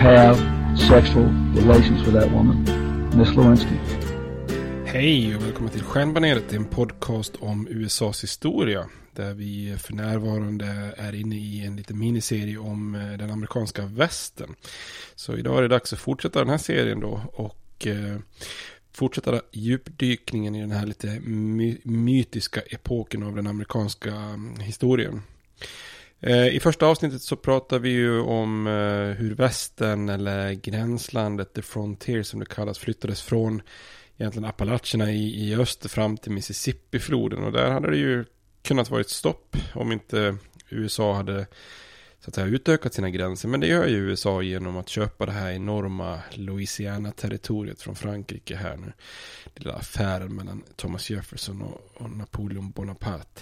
have sexual relations with that woman, Miss Lewinsky. Hej och välkommen till Stjärnbaneret, en podcast om USAs historia. Där vi för närvarande är inne i en liten miniserie om eh, den amerikanska västern. Så idag är det dags att fortsätta den här serien då och eh, fortsätta djupdykningen i den här lite my mytiska epoken av den amerikanska mm, historien. Eh, I första avsnittet så pratar vi ju om eh, hur västern eller gränslandet, the frontier som det kallas, flyttades från egentligen Appalacherna i, i öster fram till Mississippi-floden. Och där hade det ju kunnat vara ett stopp om inte USA hade så att säga, utökat sina gränser. Men det gör ju USA genom att köpa det här enorma Louisiana-territoriet från Frankrike här nu. Det lilla affären mellan Thomas Jefferson och, Napoleon Bonaparte.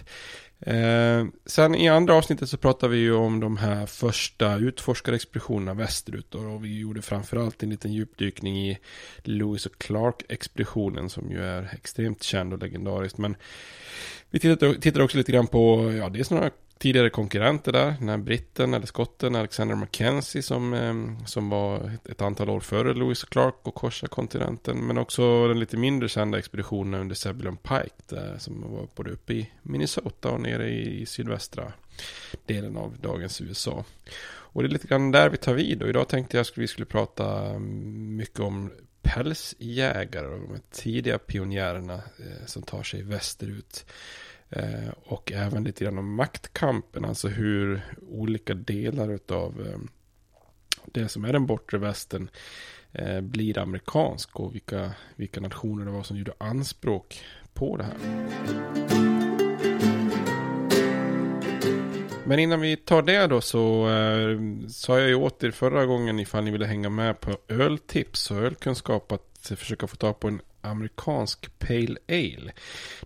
Eh, sen i andra avsnittet så pratar vi ju om de här första utforskarexpeditionerna västerut. Och vi gjorde framförallt en liten djupdykning i Lewis och Clark-expeditionen som ju är extremt känd och legendarisk. Men vi tittade, tittade också lite grann på, ja det är några tidigare konkurrenter där. Den här britten eller skotten Alexander Mackenzie som, ehm, som var ett, antal år före Lewis och Clark och korsade kontinenten. Men också den lite mindre kända expeditionen under Zebulon Pike där, som var både uppe i Minnesota och nere i, i sydvästra delen av dagens USA. Och det är lite grann där vi tar vid och idag tänkte jag att vi skulle prata ehm, mycket om pälsjägare och de tidiga pionjärerna eh, som tar sig västerut. Eh, och även lite grann om maktkampen, alltså hur olika delar av eh, det som är den bortre västern eh, blir amerikansk och vilka, vilka nationer det var som gjorde anspråk på det här. Men innan vi tar det då så eh, sa jag ju åt er förra gången ifall ni ville hänga med på öltips och ölkunskap att försöka få tag på en amerikansk Pale Ale.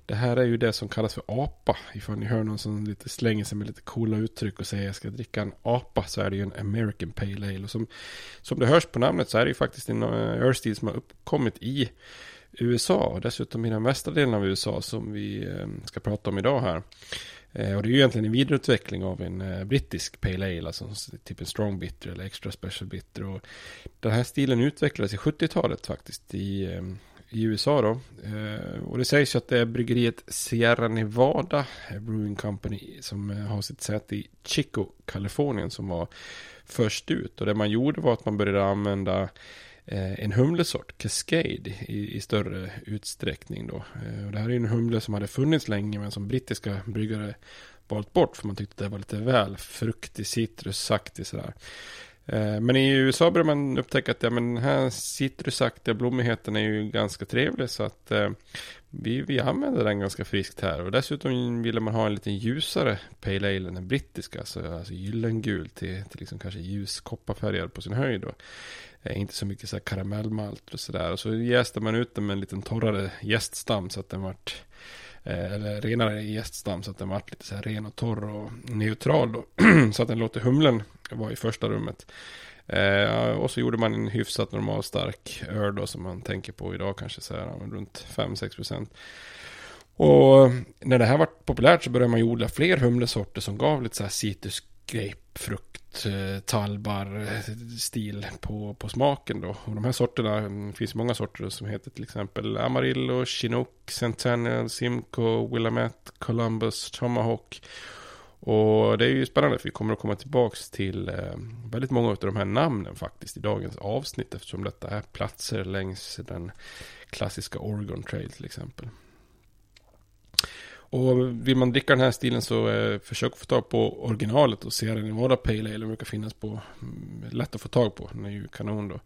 Det här är ju det som kallas för APA. Ifall ni hör någon som lite slänger sig med lite coola uttryck och säger jag ska dricka en APA så är det ju en American Pale Ale. Och som, som det hörs på namnet så är det ju faktiskt en eh, ölstil som har uppkommit i USA och dessutom i den västra delen av USA som vi eh, ska prata om idag här. Eh, och det är ju egentligen en vidareutveckling av en brittisk Pale Ale, alltså typ en Strong Bitter eller Extra Special Bitter. Och den här stilen utvecklades i 70-talet faktiskt i, i USA då. Eh, och det sägs ju att det är bryggeriet Sierra Nevada eh, Brewing Company som eh, har sitt säte i Chico, Kalifornien som var först ut. Och det man gjorde var att man började använda Eh, en humlesort, Cascade, i, i större utsträckning då. Eh, och det här är en humle som hade funnits länge men som brittiska bryggare valt bort för man tyckte att det var lite väl fruktig, citrusaktig sådär. Eh, men i USA börjar man upptäcka att ja, men den här citrusaktiga blommigheten är ju ganska trevlig så att eh, vi, vi använder den ganska friskt här. Och dessutom ville man ha en lite ljusare Pale Ale än den brittiska, alltså, alltså gyllengul till, till liksom kanske ljus kopparfärgad på sin höjd. Och, Eh, inte så mycket så här karamellmalt och sådär. Och så jäste man ut den med en liten torrare gäststam så att den vart eh, eller renare gäststam så att den vart lite så här ren och torr och neutral då. så att den låter humlen vara i första rummet. Eh, och så gjorde man en hyfsat normal stark öl då som man tänker på idag kanske så här runt 5-6 procent. Och när det här var populärt så började man ju odla fler humlesorter som gav lite så här citrus grapefrukt, eh, talbar eh, stil på, på smaken då. Och de här sorterna, mm, det finns många sorter som heter till exempel Amarillo, Chinook, Centennial, Simcoe, Willamette, Columbus, Tomahawk. Och det är ju spännande för vi kommer att komma tillbaka till eh, väldigt många av de här namnen faktiskt i dagens avsnitt eftersom detta är platser längs den klassiska Oregon Trail till exempel. Och vill man dricka den här stilen så eh, försök få tag på originalet och se den i våra Pale Ale. Den brukar finnas på, mm, lätt att få tag på. Den är ju kanon då.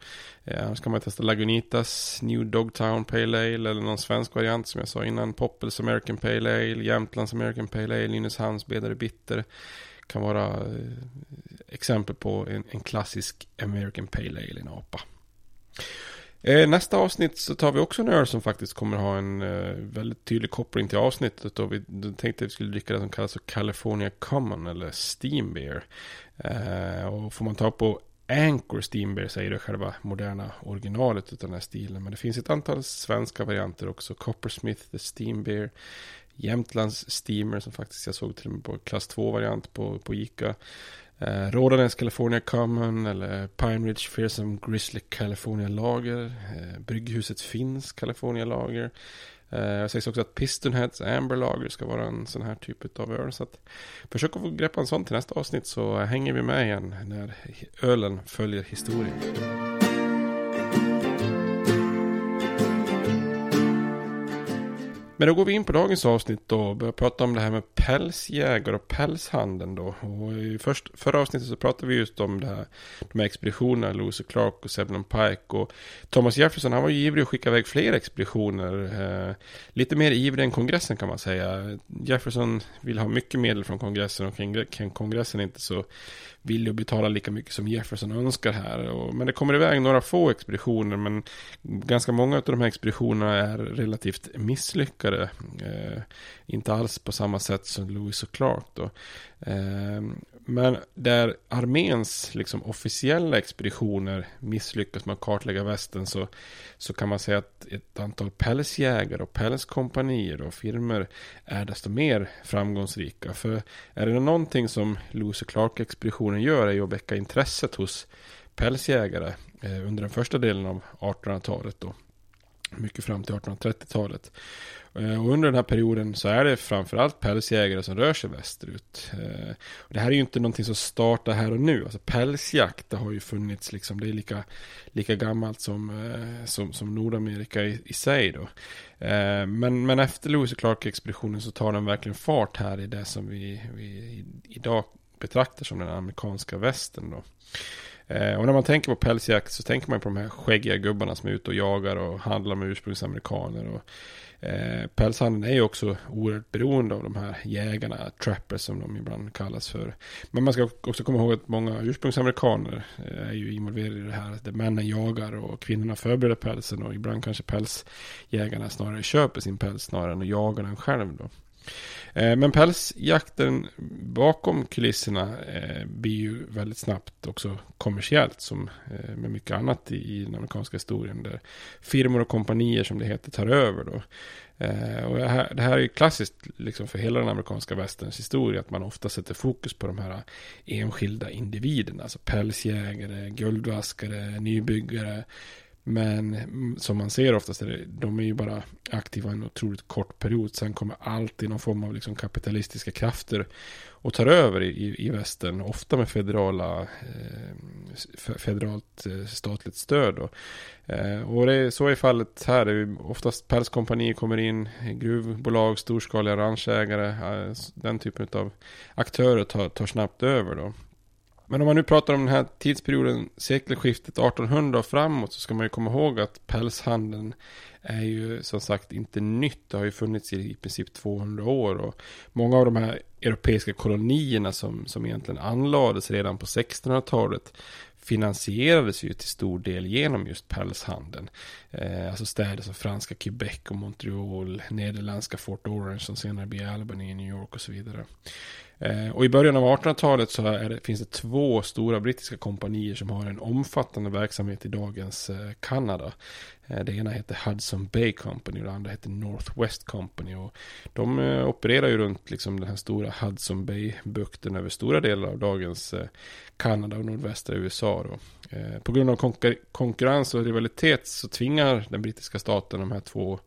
Eh, annars kan man testa Lagunitas New Dogtown Pale Ale eller någon svensk variant som jag sa innan. Poppels American Pale Ale, Jämtlands American Pale Ale, Nynäshamns Bedare Bitter. Kan vara eh, exempel på en, en klassisk American Pale Ale, en APA. Eh, nästa avsnitt så tar vi också en öl som faktiskt kommer ha en eh, väldigt tydlig koppling till avsnittet. Och vi tänkte att vi skulle dricka det som kallas för California Common eller Steam Beer. Eh, och får man ta på Anchor Steam Beer säger det själva moderna originalet av den här stilen. Men det finns ett antal svenska varianter också. Coppersmith The Steam Beer. Jämtlands Steamer som faktiskt jag såg till och med på klass 2-variant på, på Ica. Eh, Rådanäs California Common eller Pine Ridge Fearsome Grizzly California Lager. Eh, Brygghuset Finns California Lager. Eh, det sägs också att Pistonheads Amber Lager ska vara en sån här typ av öl. Så att försök att få greppa en sån till nästa avsnitt så hänger vi med igen när ölen följer historien. Men då går vi in på dagens avsnitt då och börjar prata om det här med pälsjägare och pälshandeln då. Och i först, förra avsnittet så pratade vi just om det här, de här expeditionerna, Lewis och Clark och Sebnon Pike. Och Thomas Jefferson han var ju ivrig att skicka iväg fler expeditioner. Eh, lite mer ivrig än kongressen kan man säga. Jefferson vill ha mycket medel från kongressen och kongressen är inte så villig att betala lika mycket som Jefferson önskar här. Och, men det kommer iväg några få expeditioner men ganska många av de här expeditionerna är relativt misslyckade. Eh, inte alls på samma sätt som Lewis och Clark då. Eh, men där arméns liksom, officiella expeditioner misslyckas med att kartlägga västen så, så kan man säga att ett antal pälsjägare och pälskompanier och firmer är desto mer framgångsrika. För är det någonting som Lewis och Clark-expeditionen gör är ju att väcka intresset hos pälsjägare eh, under den första delen av 1800-talet. Då. Mycket fram till 1830-talet. Eh, och under den här perioden så är det framförallt pälsjägare som rör sig västerut. Eh, och det här är ju inte någonting som startar här och nu. Alltså pälsjakt det har ju funnits liksom. Det är lika, lika gammalt som, eh, som, som Nordamerika i, i sig då. Men, men efter Lewis och Clark-expeditionen så tar den verkligen fart här i det som vi, vi idag betraktar som den amerikanska västern då. Eh, och när man tänker på pälsjakt så tänker man på de här skäggiga gubbarna som är ute och jagar och handlar med ursprungsamerikaner. Och, eh, pälshandeln är ju också oerhört beroende av de här jägarna, trappers som de ibland kallas för. Men man ska också komma ihåg att många ursprungsamerikaner eh, är ju involverade i det här. Där männen jagar och kvinnorna förbereder pälsen och ibland kanske pälsjägarna snarare köper sin päls snarare än att jaga den själv då. Eh, men pälsjakten bakom kulisserna eh, blir ju väldigt snabbt också kommersiellt som eh, med mycket annat i den amerikanska historien där firmor och kompanier som det heter tar över då. Och det här, det här är ju klassiskt liksom för hela den amerikanska västerns historia att man ofta sätter fokus på de här enskilda individerna, alltså pälsjägare, guldvaskare, nybyggare, men som man ser oftast, är det, de är ju bara aktiva en otroligt kort period. Sen kommer alltid någon form av liksom kapitalistiska krafter och tar över i, i västern. Ofta med federala, eh, federalt eh, statligt stöd. Då. Eh, och det är, så är fallet här. Det är oftast pälskompanier kommer in, gruvbolag, storskaliga ranchägare. Eh, den typen av aktörer tar, tar snabbt över. då. Men om man nu pratar om den här tidsperioden, sekelskiftet 1800 och framåt, så ska man ju komma ihåg att pälshandeln är ju som sagt inte nytt. Det har ju funnits i, i princip 200 år. Och många av de här europeiska kolonierna som, som egentligen anlades redan på 1600-talet finansierades ju till stor del genom just pälshandeln. Eh, alltså städer som franska Quebec och Montreal, nederländska Fort Orange som senare blir Albany i New York och så vidare. Eh, och i början av 1800-talet så det, finns det två stora brittiska kompanier som har en omfattande verksamhet i dagens eh, Kanada. Eh, det ena heter Hudson Bay Company och det andra heter Northwest Company. Och de opererar ju runt liksom den här stora Hudson Bay-bukten över stora delar av dagens Kanada och nordvästra USA. Då. På grund av konkurrens och rivalitet så tvingar den brittiska staten de här två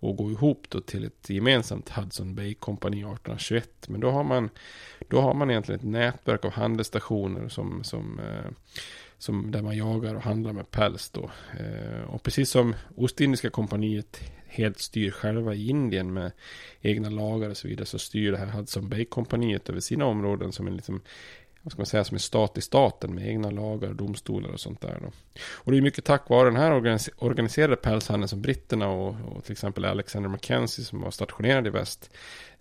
och gå ihop då till ett gemensamt Hudson Bay kompani 1821. Men då har man, då har man egentligen ett nätverk av handelsstationer som, som, eh, som där man jagar och handlar med päls då. Eh, och precis som Ostindiska kompaniet helt styr själva i Indien med egna lagar och så vidare så styr det här Hudson Bay kompaniet över sina områden som en liksom vad ska man säga, som en stat i staten med egna lagar, och domstolar och sånt där. Då. Och det är mycket tack vare den här organiserade pälshandeln som britterna och, och till exempel Alexander Mackenzie som var stationerad i väst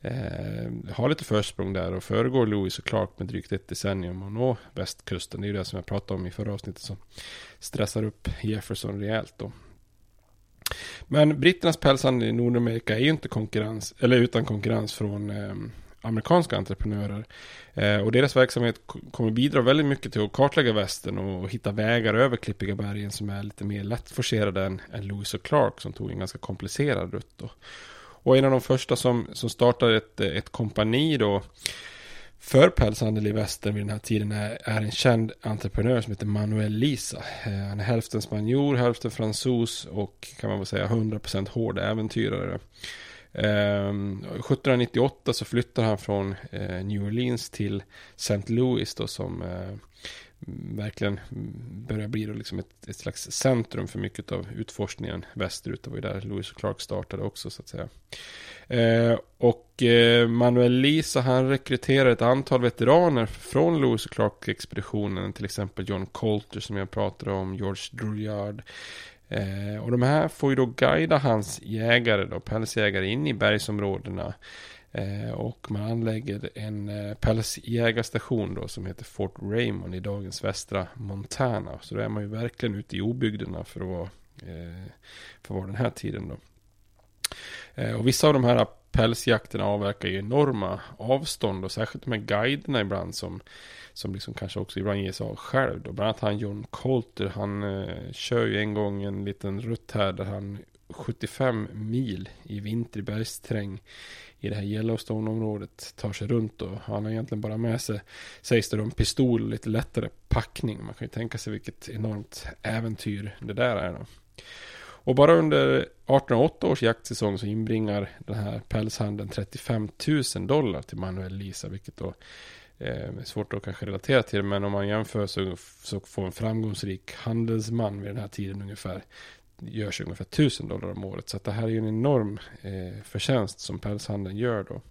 eh, har lite försprång där och föregår Lewis och Clark med drygt ett decennium och nå västkusten. Det är ju det som jag pratade om i förra avsnittet som stressar upp Jefferson rejält då. Men britternas pälshandel i Nordamerika är ju inte konkurrens, eller utan konkurrens från eh, amerikanska entreprenörer. Eh, och deras verksamhet kommer bidra väldigt mycket till att kartlägga västern och hitta vägar över Klippiga bergen som är lite mer lättforcerade än, än Lewis och Clark som tog en ganska komplicerad rutt. Då. Och en av de första som, som startade ett, ett kompani då för pälshandel i västern vid den här tiden är, är en känd entreprenör som heter Manuel Lisa. Eh, han är hälften spanjor, hälften fransos och kan man väl säga 100% hård äventyrare. Ehm, 1798 så flyttar han från eh, New Orleans till St. Louis då som eh, verkligen börjar bli då liksom ett, ett, slags centrum för mycket av utforskningen västerut. Det var ju där Lewis och Clark startade också så att säga. Eh, och eh, Manuel Lisa han rekryterar ett antal veteraner från Lewis och Clark-expeditionen. Till exempel John Colter som jag pratade om, George Drouillard, Eh, och de här får ju då guida hans jägare, då, pälsjägare, in i bergsområdena. Eh, och man anlägger en eh, pälsjägarstation då som heter Fort Raymond i dagens västra Montana. Så då är man ju verkligen ute i obygderna för att vara, eh, för att vara den här tiden då. Eh, och vissa av de här pälsjakterna avverkar ju enorma avstånd och särskilt de här guiderna ibland som som liksom kanske också ibland ger sig av själv. Då. Bland annat han John Colter, han eh, kör ju en gång en liten rutt här där han 75 mil i vinterbergsträng i det här Yellowstone-området tar sig runt och han har egentligen bara med sig, sägs det, en pistol och lite lättare packning. Man kan ju tänka sig vilket enormt äventyr det där är. Då. Och bara under 1808 års jaktsäsong så inbringar den här pälshandeln 35 000 dollar till Manuel Lisa, vilket då eh, svårt att kanske relatera till men om man jämför så, så får en framgångsrik handelsman vid den här tiden ungefär görs ungefär 1000 dollar om året. Så att det här är ju en enorm eh, förtjänst som pälshandeln gör då.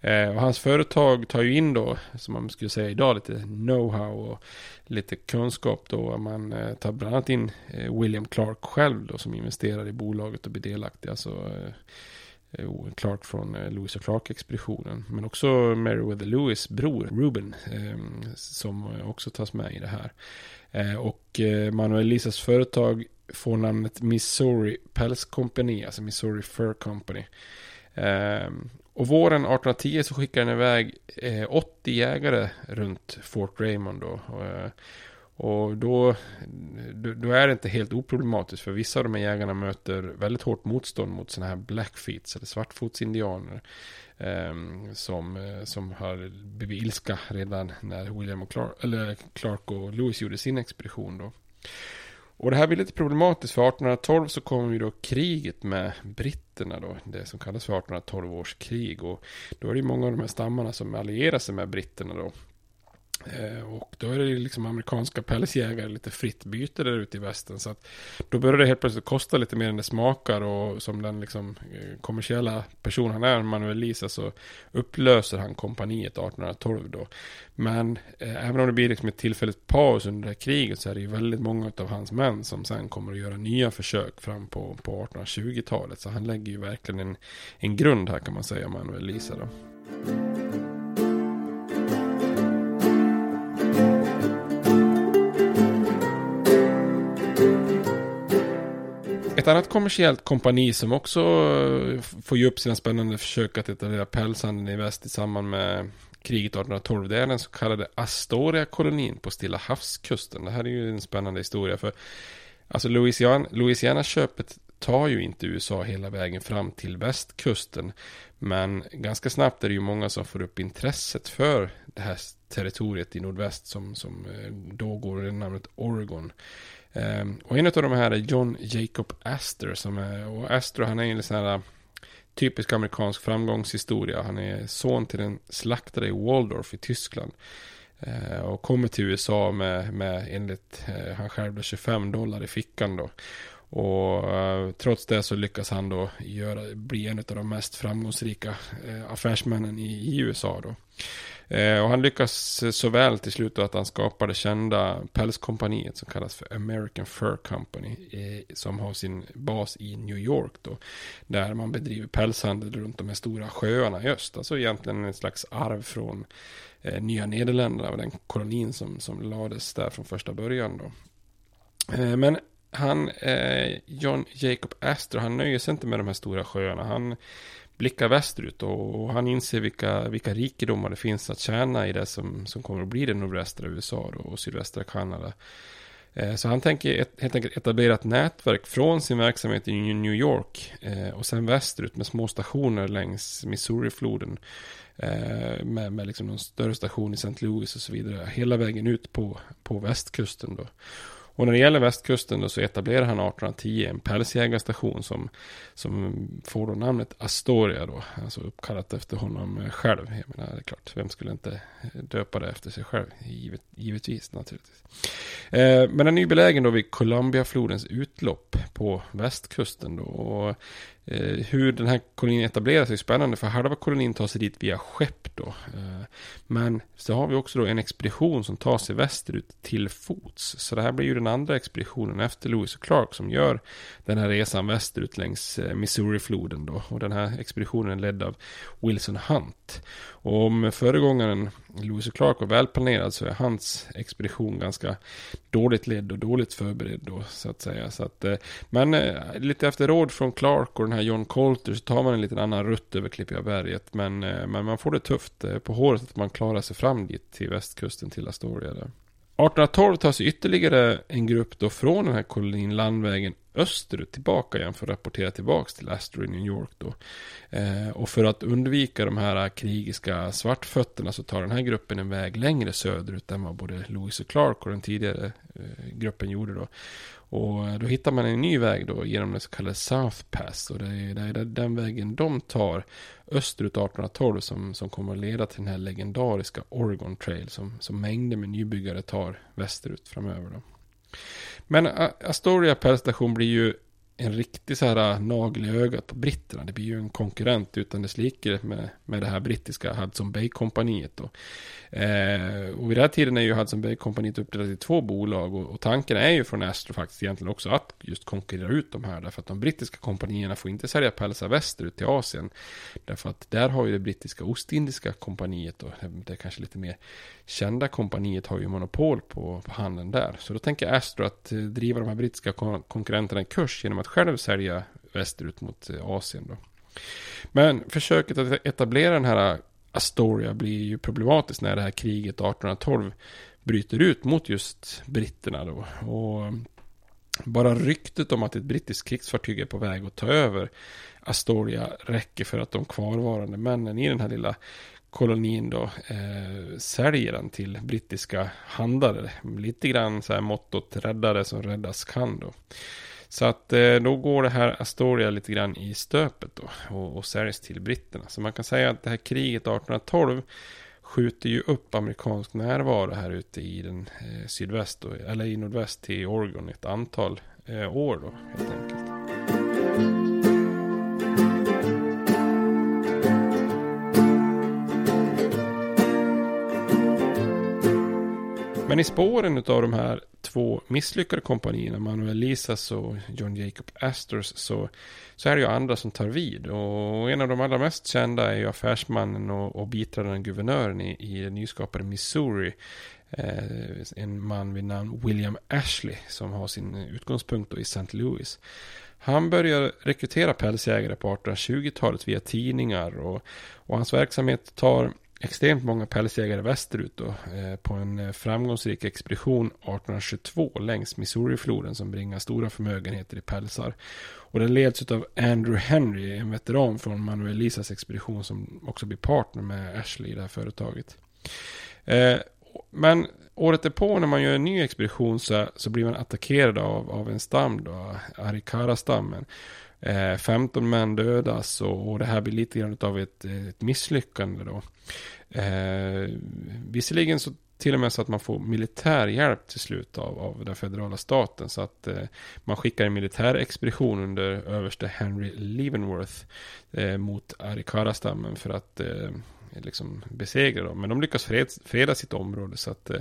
Eh, och hans företag tar ju in då, som man skulle säga idag, lite know-how och lite kunskap då. Man eh, tar bland annat in eh, William Clark själv då som investerar i bolaget och blir delaktig. Alltså eh, eh, Clark från eh, Lewis och Clark-expeditionen. Men också Meriwether Lewis bror Ruben ehm, som eh, också tas med i det här. Eh, och Manuel Lisas företag får namnet Missouri Pälskompani, alltså Missouri Fur Company. Ehm, och våren 1810 så skickar den iväg 80 jägare runt Fort Raymond då. Och då, då är det inte helt oproblematiskt för vissa av de här jägarna möter väldigt hårt motstånd mot sådana här blackfeets eller svartfotsindianer. Ehm, eh, som, som har blivit ilska redan när William och Clark, eller Clark och Lewis gjorde sin expedition då. Och det här blir lite problematiskt för 1812 så kommer ju då kriget med britterna då. Det som kallas för 1812 års krig. Och då är det ju många av de här stammarna som allierar sig med britterna då. Eh, och då är det liksom amerikanska pälsjägare lite fritt byte där ute i västern. Så att då börjar det helt plötsligt kosta lite mer än det smakar. Och som den liksom eh, kommersiella person han är, Manuel Lisa, så upplöser han kompaniet 1812 då. Men eh, även om det blir liksom ett tillfälligt paus under det här kriget så är det ju väldigt många av hans män som sen kommer att göra nya försök fram på, på 1820-talet. Så han lägger ju verkligen en, en grund här kan man säga, Manuel Lisa då. Ett annat kommersiellt kompani som också eh, får ge upp sina spännande försök att etablera pälshandeln i väst i samband med kriget 1812. Det är den så kallade Astoria-kolonin på Stilla havskusten. Det här är ju en spännande historia för alltså Louisiana, Louisiana-köpet tar ju inte USA hela vägen fram till västkusten. Men ganska snabbt är det ju många som får upp intresset för det här territoriet i nordväst som, som eh, då går under namnet Oregon. Ehm, och en av de här är John Jacob Astor. Som är, och Astor han är en sån här äh, typisk amerikansk framgångshistoria. Han är son till en slaktare i Waldorf i Tyskland. Ehm, och kommer till USA med, med enligt eh, han själv 25 dollar i fickan då. Och uh, trots det så lyckas han då göra, bli en av de mest framgångsrika äh, affärsmännen i, i USA då. Eh, och han lyckas så väl till slut att han skapar det kända pälskompaniet som kallas för American Fur Company. Eh, som har sin bas i New York då. Där man bedriver pälshandel runt de här stora sjöarna i öst. Alltså egentligen en slags arv från eh, Nya Nederländerna och den kolonin som, som lades där från första början då. Eh, men han, eh, John Jacob Astor, han nöjer sig inte med de här stora sjöarna. Han blickar västerut och han inser vilka, vilka rikedomar det finns att tjäna i det som, som kommer att bli det nordvästra USA och sydvästra Kanada. Eh, så han tänker helt enkelt etablera ett nätverk från sin verksamhet i New York eh, och sen västerut med små stationer längs Missourifloden. Eh, med, med liksom någon större station i St. Louis och så vidare. Hela vägen ut på, på västkusten då. Och när det gäller västkusten då så etablerar han 1810 en pälsjägarstation som, som får då namnet Astoria då. Alltså uppkallat efter honom själv. Jag menar, det är klart, vem skulle inte eh, döpa det efter sig själv? Givet, givetvis naturligtvis. Eh, men den är ju belägen då vid Columbiaflodens utlopp på västkusten då. Och Eh, hur den här kolonin etableras är spännande för halva kolonin tar sig dit via skepp då. Eh, men så har vi också då en expedition som tar sig västerut till fots. Så det här blir ju den andra expeditionen efter Lewis och Clark som gör den här resan västerut längs eh, Missourifloden då. Och den här expeditionen är ledd av Wilson Hunt. Och om föregångaren Lewis och Clark var välplanerad så är hans expedition ganska dåligt ledd och dåligt förberedd då så att säga. Så att, eh, men eh, lite efter råd från Clark och den här John Colter så tar man en liten annan rutt över Klippiga berget. Men, eh, men man får det tufft på håret att man klarar sig fram dit till västkusten till Astoria där. 1812 tas ytterligare en grupp då från den här kolonin landvägen österut tillbaka igen för att rapportera tillbaka till Astor i New York då. Eh, och för att undvika de här krigiska svartfötterna så tar den här gruppen en väg längre söderut än vad både Louis och Clark och den tidigare eh, gruppen gjorde då. Och eh, då hittar man en ny väg då genom det så kallade South Pass. Och det är, det är den vägen de tar österut 1812 som, som kommer att leda till den här legendariska Oregon Trail som, som mängder med nybyggare tar västerut framöver. Då. Men eh, Astoria pärlstation blir ju en riktig så här äh, nagel i ögat på britterna. Det blir ju en konkurrent utan dess like med, med det här brittiska Hudson Bay-kompaniet. Eh, och vid den här tiden är ju Hudson Bay-kompaniet uppdelat i två bolag och, och, tanken är ju från Astro faktiskt egentligen också att just konkurrera ut de här. Därför att de brittiska kompanierna får inte sälja pälsar västerut till Asien. Därför att där har ju det brittiska Ostindiska kompaniet och det kanske lite mer kända kompaniet har ju monopol på, på handeln där. Så då tänker Astro att eh, driva de här brittiska kon konkurrenterna i kurs genom att själv sälja västerut mot eh, Asien då. Men försöket att etablera den här eh, Astoria blir ju problematiskt när det här kriget 1812 bryter ut mot just britterna då. Och eh, bara ryktet om att ett brittiskt krigsfartyg är på väg att ta över Astoria räcker för att de kvarvarande männen i den här lilla kolonin då eh, säljer den till brittiska handlare. Lite grann så här mottot räddare som räddas kan då. Så att eh, då går det här Astoria lite grann i stöpet då och, och säljs till britterna. Så man kan säga att det här kriget 1812 skjuter ju upp amerikansk närvaro här ute i den eh, sydväst, då, eller i nordväst till Oregon ett antal eh, år då helt enkelt. Men i spåren av de här två misslyckade kompanierna, Manuel Lisas och John Jacob Astors, så, så är det ju andra som tar vid. Och en av de allra mest kända är ju affärsmannen och, och biträdande guvernören i, i det nyskapade Missouri. Eh, en man vid namn William Ashley som har sin utgångspunkt i St. Louis. Han börjar rekrytera pälsjägare på 1820-talet via tidningar och, och hans verksamhet tar extremt många pälsjägare västerut då, eh, på en eh, framgångsrik expedition 1822 längs Missourifloden som bringar stora förmögenheter i pälsar. Och den leds av Andrew Henry, en veteran från Manuel Lisas expedition som också blir partner med Ashley i det här företaget. Eh, men året därpå när man gör en ny expedition så, så blir man attackerad av, av en stam då, Arikara-stammen. Eh, 15 män dödas och, och, det här blir lite grann av ett, ett misslyckande då. Eh, visserligen så till och med så att man får militärhjälp till slut av, av den federala staten. Så att eh, man skickar en militär expedition under överste Henry Leavenworth eh, mot Arikara-stammen för att eh, Eh, liksom besegra dem. Men de lyckas fred, freda sitt område. Så att eh,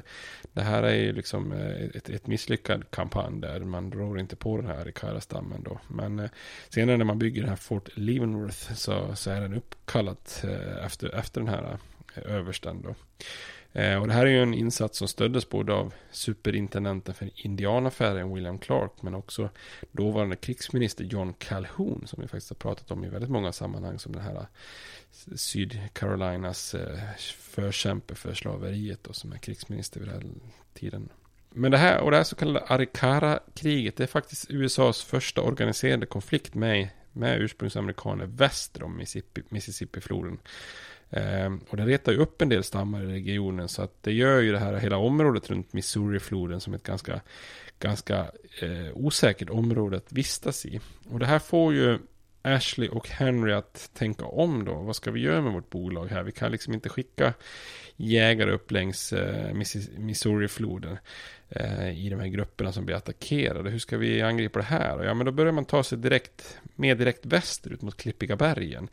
det här är ju liksom eh, ett, ett misslyckad kampanj där man rår inte på den här Arikara-stammen då. Men senare när man bygger den här Fort Leavenworth så, så är den uppkallat efter, efter den här översten då. Eh, och det här är ju en insats som stöddes både av superintendenten för indianaffären William Clark men också dåvarande krigsminister John Calhoun som vi faktiskt har pratat om i väldigt många sammanhang som den här eh, Sydcarolinas eh, förkämpe för slaveriet och som är krigsminister vid den här tiden. Men det här och det här så kallade Arikara-kriget det är faktiskt USAs första organiserade konflikt med, med ursprungsamerikaner väster om Mississippi-floden. Eh, och det retar ju upp en del stammar i regionen så att det gör ju det här hela området runt Missourifloden som ett ganska, ganska eh, osäkert område att vistas i. Och det här får ju Ashley och Henry att tänka om då. Vad ska vi göra med vårt bolag här? Vi kan liksom inte skicka jägare upp längs eh, Missouri Eh, i de här grupperna som blir attackerade. Hur ska vi angripa det här? Ja, men då börjar man ta sig direkt, mer direkt västerut mot Klippiga bergen.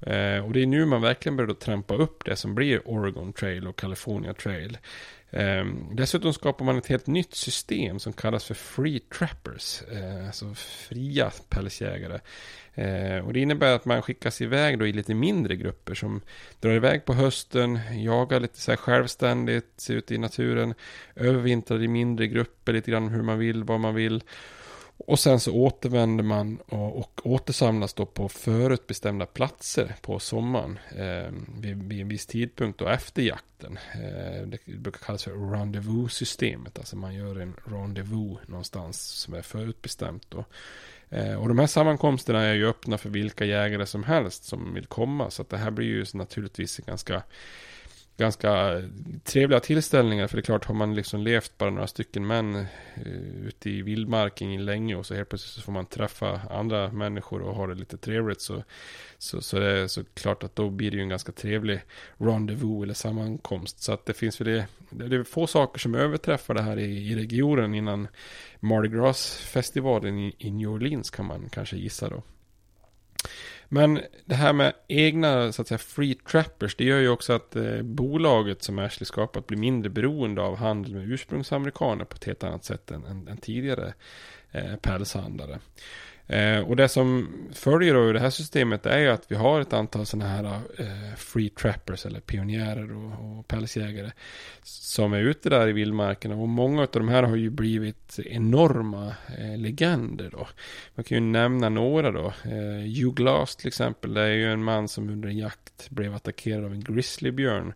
Eh, och det är nu man verkligen börjar trampa upp det som blir Oregon Trail och California Trail. Ehm, dessutom skapar man ett helt nytt system som kallas för Free Trappers, eh, alltså fria pälsjägare. Ehm, och det innebär att man skickas iväg då i lite mindre grupper som drar iväg på hösten, jagar lite så här självständigt ute i naturen, övervintrar i mindre grupper lite grann hur man vill, vad man vill. Och sen så återvänder man och, och återsamlas då på förutbestämda platser på sommaren eh, vid, vid, en viss tidpunkt då efter jakten. Eh, det brukar kallas för rendezvous-systemet, alltså man gör en rendezvous någonstans som är förutbestämt då. Eh, och de här sammankomsterna är ju öppna för vilka jägare som helst som vill komma, så att det här blir ju naturligtvis en ganska ganska trevliga tillställningar. För det är klart, har man liksom levt bara några stycken män uh, ute i vildmarken länge och så helt plötsligt så får man träffa andra människor och ha det lite trevligt. Så, så, så det är så klart att då blir det ju en ganska trevlig rendezvous eller sammankomst. Så att det finns väl det, det är få saker som överträffar det här i, i regionen innan Mardi Gras-festivalen i, i New Orleans kan man kanske gissa då. Men det här med egna så att säga free trappers, det gör ju också att eh, bolaget som Ashley skapat blir mindre beroende av handel med ursprungsamerikaner på ett helt annat sätt än, än, än tidigare eh, pälshandlare. Eh, och det som följer av det här systemet är ju att vi har ett antal sådana här eh, free trappers eller pionjärer och, och pälsjägare som är ute där i vildmarkerna och många av de här har ju blivit enorma eh, legender då. Man kan ju nämna några då. Eh, Hugh Glass till exempel, det är ju en man som under en jakt blev attackerad av en grizzlybjörn eh,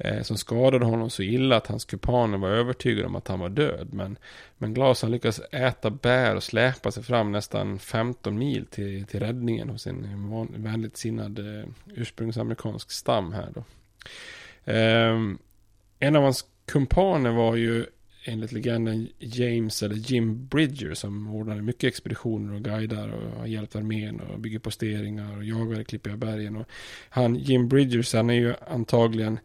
Eh, som skadade honom så illa att hans kumpaner var övertygade om att han var död. Men, men Glas han lyckades äta bär och släpa sig fram nästan 15 mil till, till räddningen hos en van, vänligt sinnad eh, ursprungsamerikansk stam här då. Eh, en av hans kumpaner var ju enligt legenden James eller Jim Bridger som ordnade mycket expeditioner och guidar och har hjälpt armén och bygger posteringar och jagar i Klippiga bergen. Och han Jim Bridgers han är ju antagligen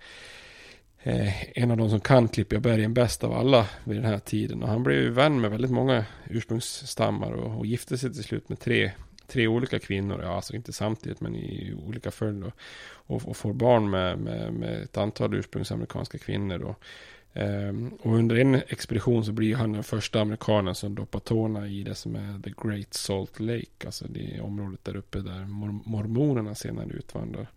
eh, en av de som kan Klippiga bergen bäst av alla vid den här tiden. Och han blev ju vän med väldigt många ursprungsstammar och, och gifte sig till slut med tre, tre olika kvinnor. Ja, alltså inte samtidigt men i olika följd. Och, och, och får barn med, med, med ett antal ursprungsamerikanska kvinnor. Då. Um, och under en expedition så blir han den första amerikanen som doppar tårna i det som är The Great Salt Lake. Alltså det området där uppe där mor mormonerna senare utvandrar.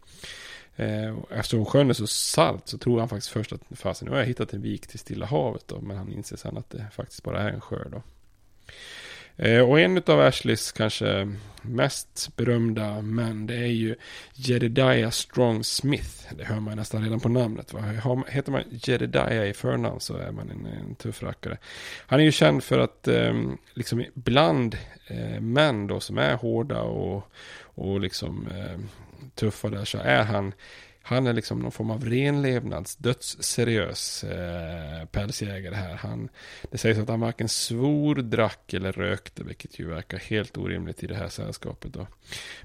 Eh, eftersom sjön är så salt så tror han faktiskt först att fasen, nu har jag hittat en vik till Stilla havet då. Men han inser sen att det faktiskt bara är en sjö då. Eh, och en av Ashleys kanske mest berömda män, det är ju Jedediah Strong Smith. Det hör man nästan redan på namnet. Va? Heter man Jedediah i förnamn så är man en, en tuff rackare. Han är ju känd för att eh, liksom bland eh, män då som är hårda och, och liksom eh, tuffa där så är han han är liksom någon form av renlevnads, dödsseriös eh, pälsjägare här. Han, det sägs att han varken svor, drack eller rökte, vilket ju verkar helt orimligt i det här sällskapet. Då.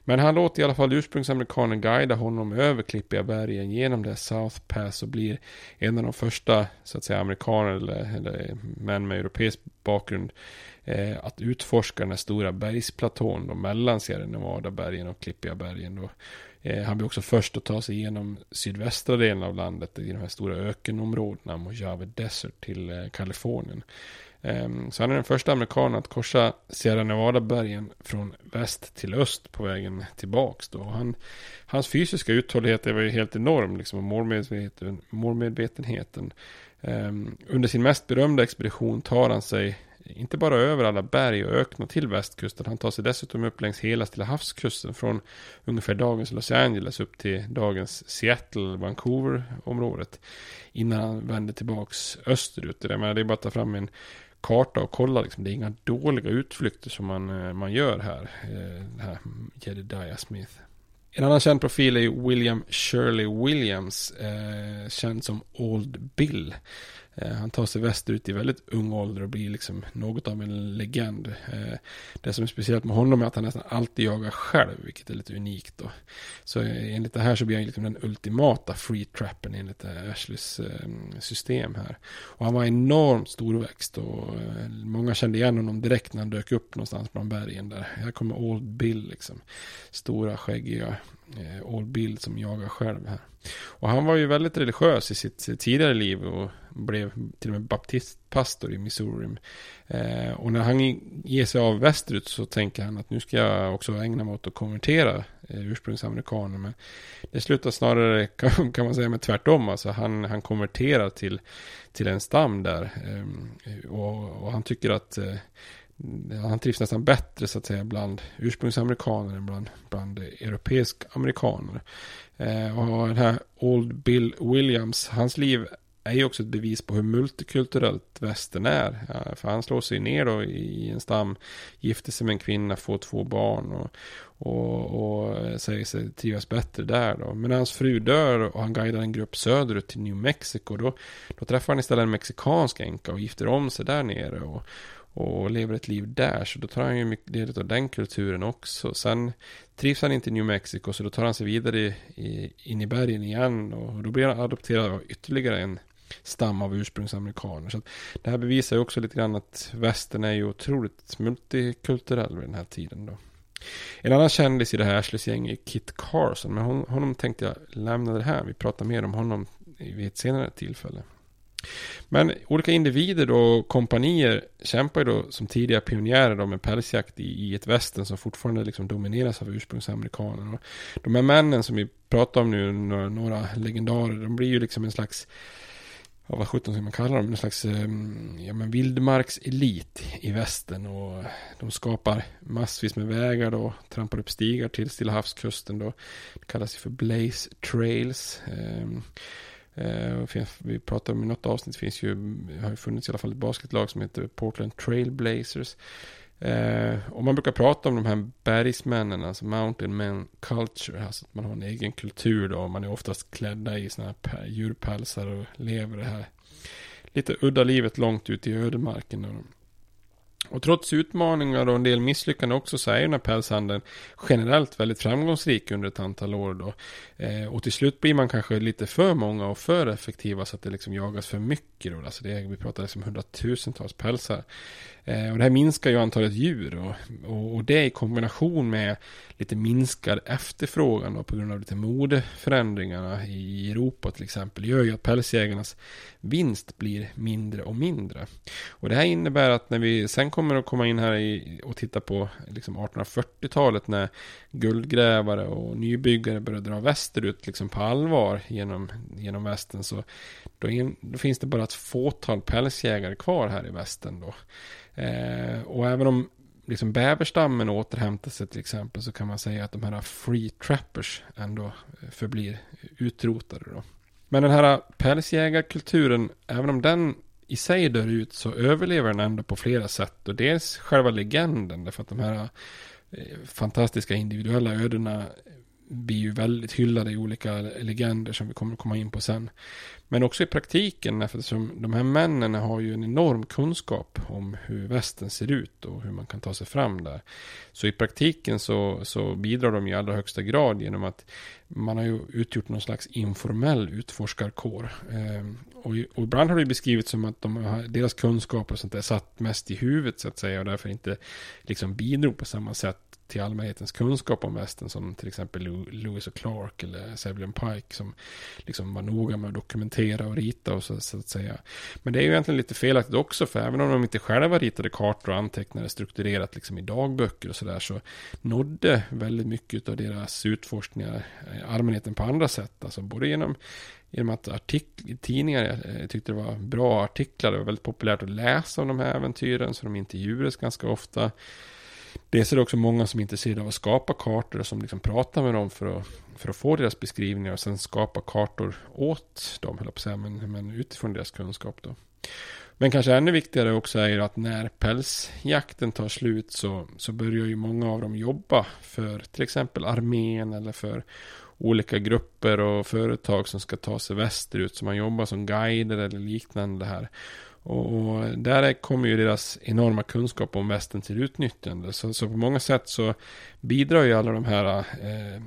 Men han låter i alla fall ursprungsamerikanen guida honom över Klippiga bergen genom det South Pass och blir en av de första, så att säga, amerikaner eller, eller män med europeisk bakgrund eh, att utforska den här stora bergsplatån då, mellan Sierra Nevada-bergen och Klippiga bergen. Då. Eh, han blir också först att ta sig igenom sydvästra delen av landet i de här stora ökenområdena, Mojave Desert till eh, Kalifornien. Eh, så han är den första amerikanen att korsa Sierra Nevada-bergen från väst till öst på vägen tillbaks. Då. Han, hans fysiska uthållighet var ju helt enorm, liksom, målmedveten, målmedvetenheten. Um, under sin mest berömda expedition tar han sig inte bara över alla berg och öknar till västkusten. Han tar sig dessutom upp längs hela Stilla havskusten från ungefär dagens Los Angeles upp till dagens Seattle, Vancouver-området. Innan han vänder tillbaks österut. Det, är bara att ta fram en karta och kolla. Liksom. Det är inga dåliga utflykter som man, eh, man gör här. Eh, den här Jedediah Smith. En annan känd profil är William Shirley Williams, eh, känd som Old Bill. Eh, han tar sig västerut i väldigt ung ålder och blir liksom något av en legend. Eh, det som är speciellt med honom är att han nästan alltid jagar själv, vilket är lite unikt. Då. Så eh, enligt det här så blir han liksom den ultimata free trappen enligt Ashleys ehm, system här. Och han var enormt storväxt och många kände igen honom direkt när han dök upp någonstans bland bergen där. Här kommer Old Bill liksom. Stora skäggiga Eh, old Bill som jagar själv här. Och han var ju väldigt religiös i sitt tidigare liv och blev till och med baptistpastor i Missouri. Eh, och när han ger sig av västerut så tänker han att nu ska jag också ägna mig åt att konvertera eh, ursprungsamerikaner. Men det slutar snarare, kan, kan man säga, med tvärtom. Alltså han, han konverterar till, till en stam där. Eh, och, och, han tycker att eh, han trivs nästan bättre så att säga bland ursprungsamerikaner än bland, bland europeisk amerikaner. Eh, och den här Old Bill Williams, hans liv är ju också ett bevis på hur multikulturellt västern är. Ja, för han slår sig ner då i en stam, gifter sig med en kvinna, får två barn och, och, och säger sig trivas bättre där då. Men när hans fru dör och han guidar en grupp söderut till New Mexico då, då träffar han istället en mexikansk änka och gifter om sig där nere. Och, och lever ett liv där. Så då tar han ju mycket del av den kulturen också. Sen trivs han inte i New Mexico så då tar han sig vidare i, in i bergen igen. Och då blir han adopterad av ytterligare en stam av ursprungsamerikaner. Så det här bevisar ju också lite grann att västern är ju otroligt multikulturell vid den här tiden då. En annan kändis i det här Ashleys-gäng är Kit Carson. Men hon, honom tänkte jag lämna det här. Vi pratar mer om honom vid ett senare tillfälle. Men olika individer och kompanier kämpar ju då som tidiga pionjärer då med pälsjakt i, i ett västern som fortfarande liksom domineras av ursprungsamerikaner. de här männen som vi pratar om nu, några, några legendarer, de blir ju liksom en slags ja, vad sjutton ska man kalla dem, en slags ehm, ja, men vildmarkselit i västern och de skapar massvis med vägar då, trampar upp stigar till Stilla havskusten då. Det kallas för Blaze Trails. Ehm. Eh, vi pratade om i något avsnitt, finns ju, har ju funnits i alla fall ett basketlag som heter Portland Trailblazers. Eh, och man brukar prata om de här bergsmännen, alltså mountain men culture, alltså att man har en egen kultur då. Man är oftast klädda i sådana här djurpälsar och lever det här lite udda livet långt ut i ödemarken. Och trots utmaningar och en del misslyckanden också så är ju den här pälshandeln generellt väldigt framgångsrik under ett antal år då. Eh, och till slut blir man kanske lite för många och för effektiva så att det liksom jagas för mycket då. Alltså det, vi pratar liksom hundratusentals pälsar. Eh, och det här minskar ju antalet djur och, och, och, det i kombination med lite minskad efterfrågan då, på grund av lite modeförändringarna i Europa till exempel gör ju att pälsjägarnas vinst blir mindre och mindre. Och det här innebär att när vi sen kommer kommer att komma in här i, och titta på liksom 1840-talet när guldgrävare och nybyggare börjar dra västerut liksom på allvar genom, genom västen så då, in, då finns det bara ett fåtal pälsjägare kvar här i västen då. Eh, och även om liksom bäverstammen återhämtar sig till exempel så kan man säga att de här free trappers ändå eh, förblir utrotade då. Men den här pälsjägarkulturen, även om den i sig dör ut så överlever den ändå på flera sätt. Och dels själva legenden, därför att de här eh, fantastiska individuella ödena blir ju väldigt hyllade i olika legender som vi kommer att komma in på sen. Men också i praktiken eftersom de här männen har ju en enorm kunskap om hur västen ser ut och hur man kan ta sig fram där. Så i praktiken så, så bidrar de i allra högsta grad genom att man har ju utgjort någon slags informell utforskarkår. Ehm, och, och ibland har det beskrivits som att de har, deras kunskaper och sånt där satt mest i huvudet så att säga och därför inte liksom bidrog på samma sätt till allmänhetens kunskap om västen som till exempel Lewis och Clark eller Sevlin Pike som liksom var noga med att dokumentera och rita och så, så, att säga. Men det är ju egentligen lite felaktigt också för även om de inte själva ritade kartor och antecknade strukturerat liksom i dagböcker och sådär så nådde väldigt mycket av deras utforskningar eh, allmänheten på andra sätt. Alltså både genom genom att artik- tidningar jag tyckte det var bra artiklar. Det var väldigt populärt att läsa om de här äventyren. Så de intervjuades ganska ofta. Dels är det också många som är intresserade av att skapa kartor och som liksom pratar med dem för att, för att få deras beskrivningar och sen skapa kartor åt dem, höll på att säga, men, men utifrån deras kunskap då. Men kanske ännu viktigare också är att när pälsjakten tar slut så, så börjar ju många av dem jobba för till exempel armén eller för olika grupper och företag som ska ta sig västerut. Så man jobbar som guider eller liknande här. Och, där kommer ju deras enorma kunskap om västen till utnyttjande. Så, så på många sätt så bidrar ju alla de här eh,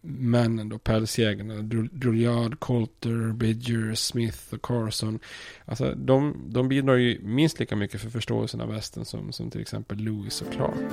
männen då, pälsjägarna, Drouillard, Coulter, Bidger, Smith och Carson. Alltså de, de bidrar ju minst lika mycket för förståelsen av västen som, som till exempel Lewis och Clark.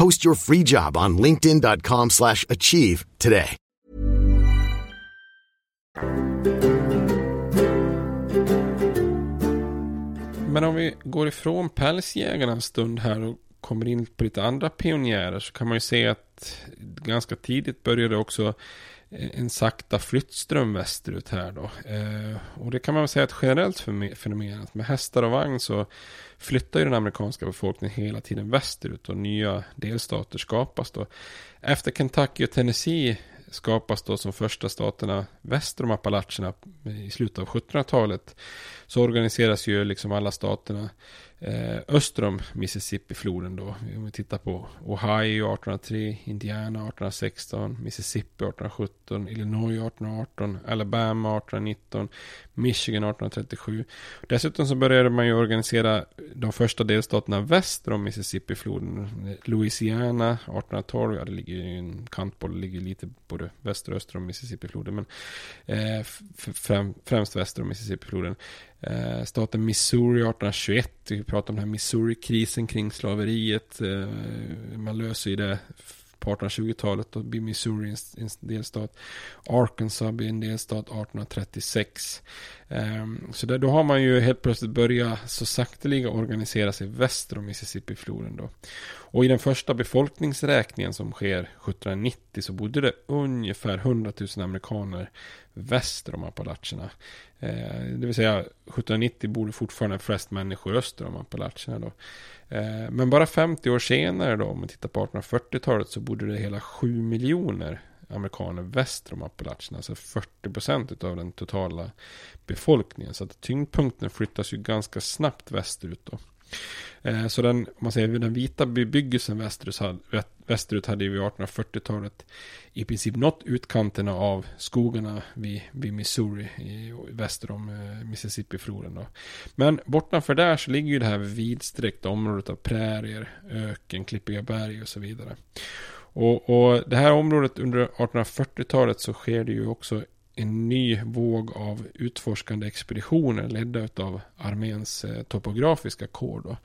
Post your free job on linkedin.com slash achieve today. Men om vi går ifrån pälsjägarna en stund här och kommer in på lite andra pionjärer så kan man ju se att ganska tidigt började också Eh, en sakta flyttström västerut här då. Eh, och det kan man väl säga är ett generellt fenomen. Att med hästar och vagn så flyttar ju den amerikanska befolkningen hela tiden västerut och nya delstater skapas då. Efter Kentucky och Tennessee skapas då som första staterna väster om Appalacherna i slutet av 1700-talet. Så organiseras ju liksom alla staterna Eh, öster om Mississippi-floden då. Om vi tittar på Ohio 1803, Indiana 1816, Mississippi 1817, Illinois 1818, Alabama 1819, Michigan 1837. Dessutom så började man ju organisera de första delstaterna väster om Mississippi-floden. Louisiana 1812, ja det ligger ju en kantboll, det ligger lite både väster och öster om Mississippi-floden. Men eh, främ, främst väster om Mississippi-floden. Eh, staten Missouri 1821, vi pratar om den här Missouri-krisen kring slaveriet. Eh, man löser ju det på 1820-talet. Då blir Missouri en, delstat. Arkansas blir en delstat 1836. Um, ehm, så där, då har man ju helt plötsligt börjat så sakteliga organisera sig väster om Mississippifloden då. Och i den första befolkningsräkningen som sker 1790 så bodde det ungefär 100 000 amerikaner väster om Appalacherna. Eh, det vill säga 1790 bor det fortfarande flest människor öster om Appalacherna då. Eh, men bara 50 år senare då, om man tittar på 1840-talet så bodde det hela 7 miljoner amerikaner väster om Appalacherna. Alltså 40 procent av den totala befolkningen. Så att tyngdpunkten flyttas ju ganska snabbt västerut då. Eh, så den, man säger den vita bebyggelsen västerut, västerut hade ju vid 1840-talet i princip nått utkanterna av skogarna vid, vid Missouri i, väster om eh, Mississippifloden. Mississippi-floden. Men bortanför där så ligger ju det här vidsträckta området av prärier, öken, klippiga berg och så vidare. Och, och det här området under 1840-talet så sker det ju också en ny våg av utforskande expeditioner ledda av arméns eh, topografiska kår. Då.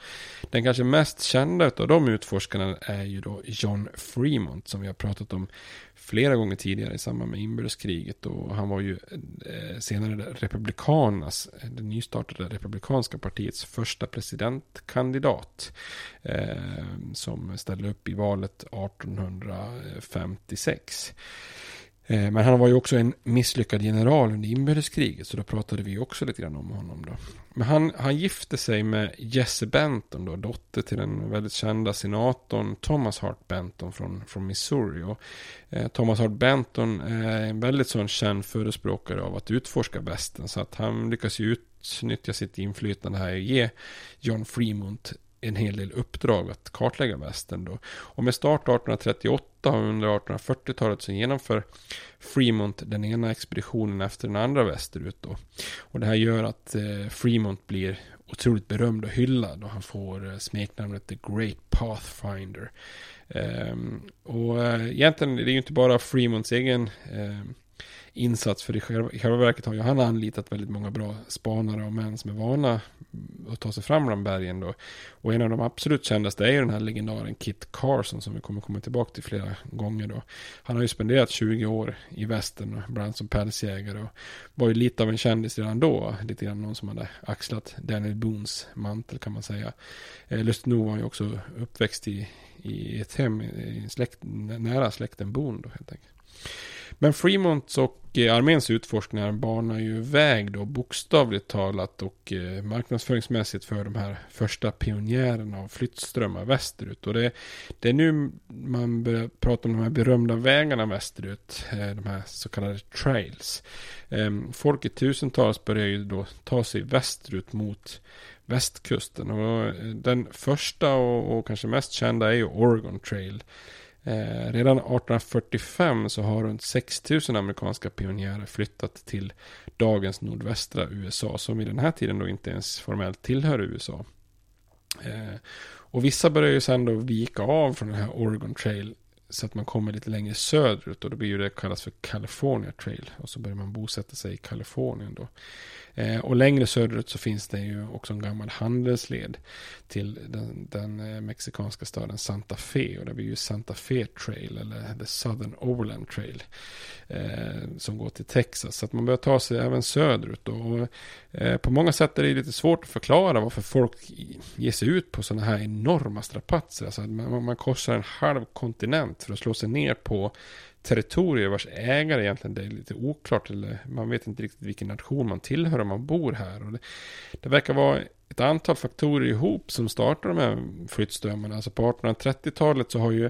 Den kanske mest kända av de utforskarna är ju då John Fremont som vi har pratat om flera gånger tidigare i samband med inbördeskriget. Och han var ju eh, senare republikanernas, eh, det nystartade republikanska partiets första presidentkandidat. Eh, som ställde upp i valet 1856. Eh, men han var ju också en misslyckad general under inbördeskriget. Så då pratade vi också lite grann om honom då. Men han, han gifte sig med Jesse Benton då. Dotter till den väldigt kända senatorn Thomas Hart Benton från, från Missouri. Och, eh, Thomas Hart Benton eh, är en väldigt sån känd förespråkare av att utforska västern. Så att han lyckas ju utnyttja sitt inflytande här och ge John Fremont en hel del uppdrag att kartlägga västern då. Och med start 1838 och under 1840-talet så genomför Fremont den ena expeditionen efter den andra västerut då. Och det här gör att eh, Fremont blir otroligt berömd och hyllad och han får eh, smeknamnet The Great Pathfinder. Um, och eh, egentligen det är ju inte bara Fremonts egen eh, insats. För i själva, i själva verket har ju han anlitat väldigt många bra spanare och män som är vana att ta sig fram bland bergen då. Och en av de absolut kändaste är ju den här legendaren Kit Carson som vi kommer komma tillbaka till flera gånger då. Han har ju spenderat 20 år i västern, bland annat som pälsjägare och var ju lite av en kändis redan då. Lite grann någon som hade axlat Daniel Boons mantel kan man säga. Eh, lustigt nog var han ju också uppväxt i, i ett hem, i en släkt, nära släkten Boon då helt enkelt. Men Fremonts och eh, arméns utforskningar banar ju väg då bokstavligt talat och eh, marknadsföringsmässigt för de här första pionjärerna av flyttströmmar västerut. Och det, det är nu man börjar prata om de här berömda vägarna västerut, eh, de här så kallade trails. Ehm, Folk i tusentals börjar ju då ta sig västerut mot västkusten. Och den första och, och kanske mest kända är ju Oregon Trail. Eh, redan 1845 så har runt 6000 amerikanska pionjärer flyttat till dagens nordvästra USA som i den här tiden då inte ens formellt tillhör USA. Eh, och vissa börjar ju sen då vika av från den här Oregon Trail så att man kommer lite längre söderut och då blir ju det kallas för California Trail och så börjar man bosätta sig i Kalifornien då. Eh, och längre söderut så finns det ju också en gammal handelsled till den, den eh, mexikanska staden Santa Fe. Och det blir ju Santa Fe Trail eller The Southern Overland Trail. Eh, som går till Texas. Så att man börjar ta sig även söderut. Och, eh, på många sätt är det lite svårt att förklara varför folk ger sig ut på sådana här enorma strapatser. Alltså man, man korsar en halv kontinent för att slå sig ner på territorier vars ägare egentligen det är lite oklart. Eller man vet inte riktigt vilken nation man tillhör om man bor här. Och det, det verkar vara ett antal faktorer ihop som startar de här flyttströmmarna. Alltså på 1830-talet så har ju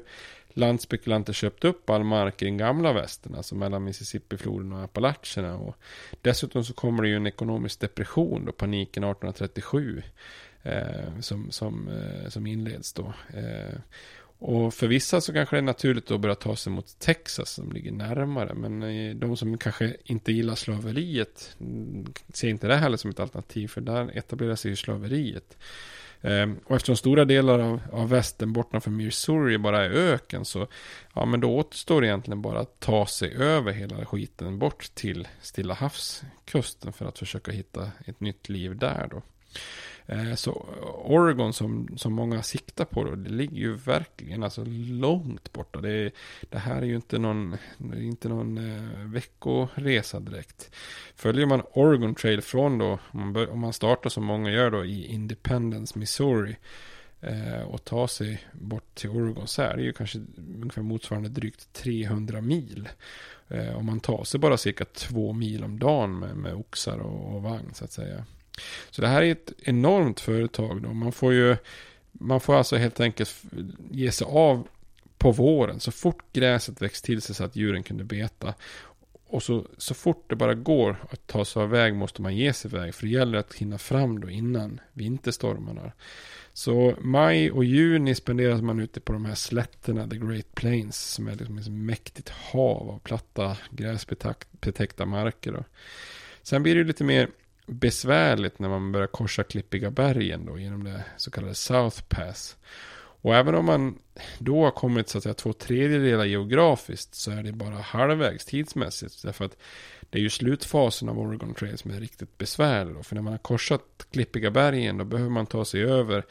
landspekulanter köpt upp all mark i den gamla västern, alltså mellan Mississippifloden och Appalacherna. Och dessutom så kommer det ju en ekonomisk depression, då paniken 1837, eh, som, som, eh, som inleds då. Eh, och för vissa så kanske det är naturligt att börja ta sig mot Texas som ligger närmare. Men eh, de som kanske inte gillar slaveriet mm, ser inte det heller som ett alternativ. För där etablerar sig ju slaveriet. Ehm, och eftersom stora delar av, av västern bortanför Missouri bara är öken så ja, men då återstår det egentligen bara att ta sig över hela skiten bort till Stilla havskusten för att försöka hitta ett nytt liv där då. Eh, så Oregon som, som många siktar på då, det ligger ju verkligen alltså långt borta. Det, det här är ju inte någon, inte någon eh, veckoresa direkt. Följer man Oregon Trail från då, om man, bör, om man startar som många gör då i Independence, Missouri eh, och tar sig bort till Oregon så är det ju kanske ungefär motsvarande drygt 300 mil. Eh, om man tar sig bara cirka två mil om dagen med, med oxar och, och vagn så att säga. Så det här är ett enormt företag. Då. Man får ju man får alltså helt enkelt ge sig av på våren. Så fort gräset växt till sig så att djuren kunde beta. Och så, så fort det bara går att ta sig av väg måste man ge sig iväg. För det gäller att hinna fram då innan vinterstormarna. Så maj och juni spenderas man ute på de här slätterna, the Great Plains. Som är liksom ett mäktigt hav av platta gräsbetäckta marker. Då. Sen blir det lite mer besvärligt när man börjar korsa klippiga bergen då genom det så kallade South Pass. Och även om man då har kommit så att säga två tredjedelar geografiskt så är det bara halvvägs tidsmässigt. Därför att det är ju slutfasen av Oregon Trail som är riktigt besvärlig. Då. För när man har korsat klippiga bergen då behöver man ta sig över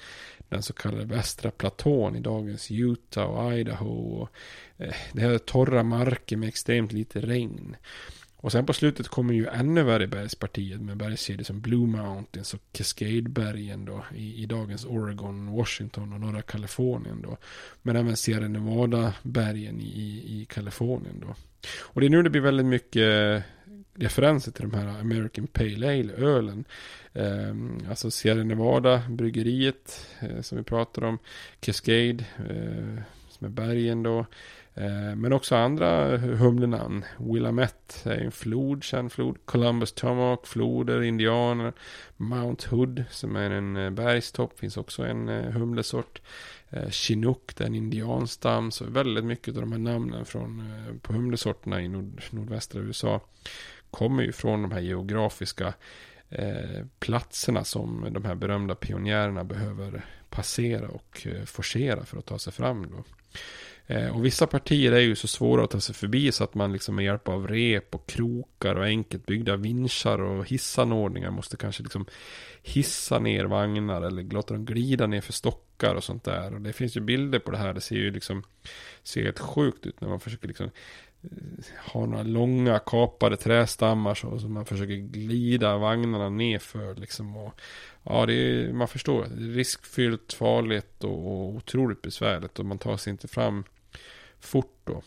den så kallade västra platån i dagens Utah och Idaho. Och, eh, det här är torra marker med extremt lite regn. Och sen på slutet kommer ju ännu värre bergspartiet med bergskedjor som Blue Mountains och Cascadebergen då i, i, dagens Oregon, Washington och norra Kalifornien då. Men även Sierra Nevada-bergen i, i Kalifornien då. Och det är nu det blir väldigt mycket eh, referenser till de här American Pale Ale-ölen. Eh, alltså Sierra Nevada, bryggeriet eh, som vi pratar om, Cascade, eh, som är bergen då. Eh, men också andra eh, humlenamn. Willamette är en flod, känd flod. Columbus Tomahawk, floder, indianer. Mount Hood som är en eh, bergstopp, finns också en humlesort. Chinook, det är en indianstam. Så väldigt mycket av de här namnen från, på humlesorterna i nord, nordvästra USA kommer ju från de här geografiska platserna som de här berömda pionjärerna behöver passera och forcera för att ta sig fram. Då. Eh, och vissa partier är ju så svåra att ta sig förbi så att man liksom med hjälp av rep och krokar och enkelt byggda vinschar och hissanordningar måste kanske liksom hissa ner vagnar eller låta dem glida ner för stockar och sånt där. Och det finns ju bilder på det här. Det ser ju liksom ser helt sjukt ut när man försöker liksom eh, ha några långa kapade trästammar så så man försöker glida vagnarna nerför liksom. Och, ja, det är, man förstår. Det är riskfyllt, farligt och, och otroligt besvärligt och man tar sig inte fram fort då.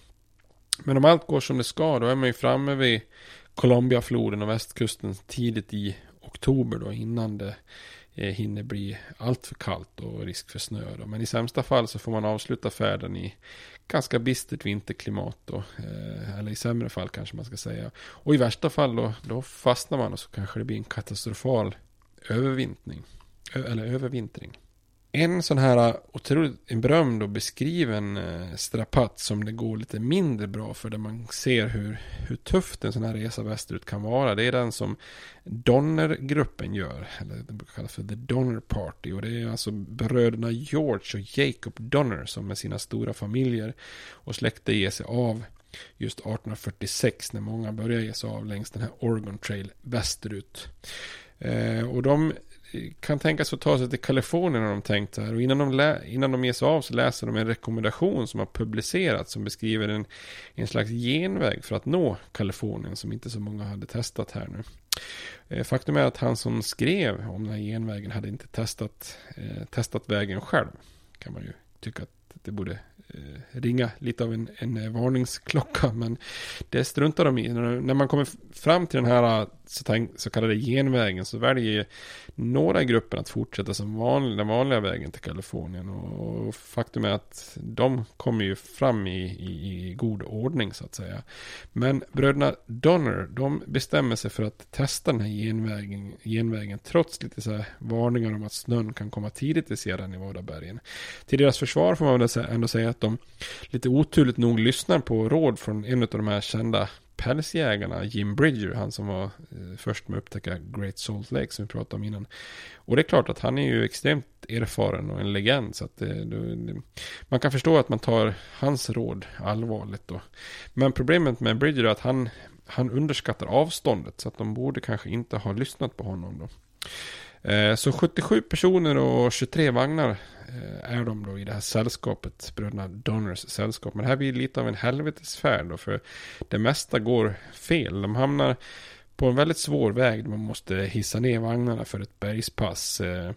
Men om allt går som det ska, då är man ju framme vid Colombiafloden och västkusten tidigt i oktober då, innan det eh, hinner bli allt för kallt och risk för snö. Då. Men i sämsta fall så får man avsluta färden i ganska bistert vinterklimat då. Eh, eller i sämre fall kanske man ska säga. Och i värsta fall då, då fastnar man och så kanske det blir en katastrofal övervintring. Eller övervintring. En sån här äh, otroligt berömd och beskriven äh, strapats som det går lite mindre bra för där man ser hur, hur tufft en sån här resa västerut kan vara. Det är den som Donnergruppen gör. Eller det brukar kallas för The Donner Party. Och det är alltså bröderna George och Jacob Donner som med sina stora familjer och släkter ger sig av just 1846 när många börjar ge sig av längs den här Oregon Trail västerut. Eh, och de kan tänkas få ta sig till Kalifornien har de tänkt så här. Och innan de, innan de ger sig av så läser de en rekommendation som har publicerats som beskriver en, en slags genväg för att nå Kalifornien som inte så många hade testat här nu. Eh, faktum är att han som skrev om den här genvägen hade inte testat, eh, testat vägen själv. Kan man ju tycka att det borde Eh, ringa lite av en, en eh, varningsklocka. Men det struntar de i. När man kommer fram till den här eh, så, tänk, så kallade genvägen så väljer några i gruppen att fortsätta som vanlig, den vanliga vägen till Kalifornien. Och, och faktum är att de kommer ju fram i, i, i, god ordning så att säga. Men bröderna Donner, de bestämmer sig för att testa den här genvägen, genvägen trots lite så här varningar om att snön kan komma tidigt i Sierra Nevada-bergen. Till deras försvar får man väl ändå säga att de lite oturligt nog lyssnar på råd från en av de här kända pälsjägarna, Jim Bridger, han som var eh, först med att upptäcka Great Salt Lake som vi pratade om innan. Och det är klart att han är ju extremt erfaren och en legend så att eh, det, det, man kan förstå att man tar hans råd allvarligt då. Men problemet med Bridger är att han, han underskattar avståndet så att de borde kanske inte ha lyssnat på honom då. Eh, så 77 personer och 23 vagnar Eh, är de då i det här sällskapet, bröderna Donners sällskap. Men det här blir lite av en helvetesfärd då, för det mesta går fel. De hamnar på en väldigt svår väg där man måste hissa ner vagnarna för ett bergspass. Eh,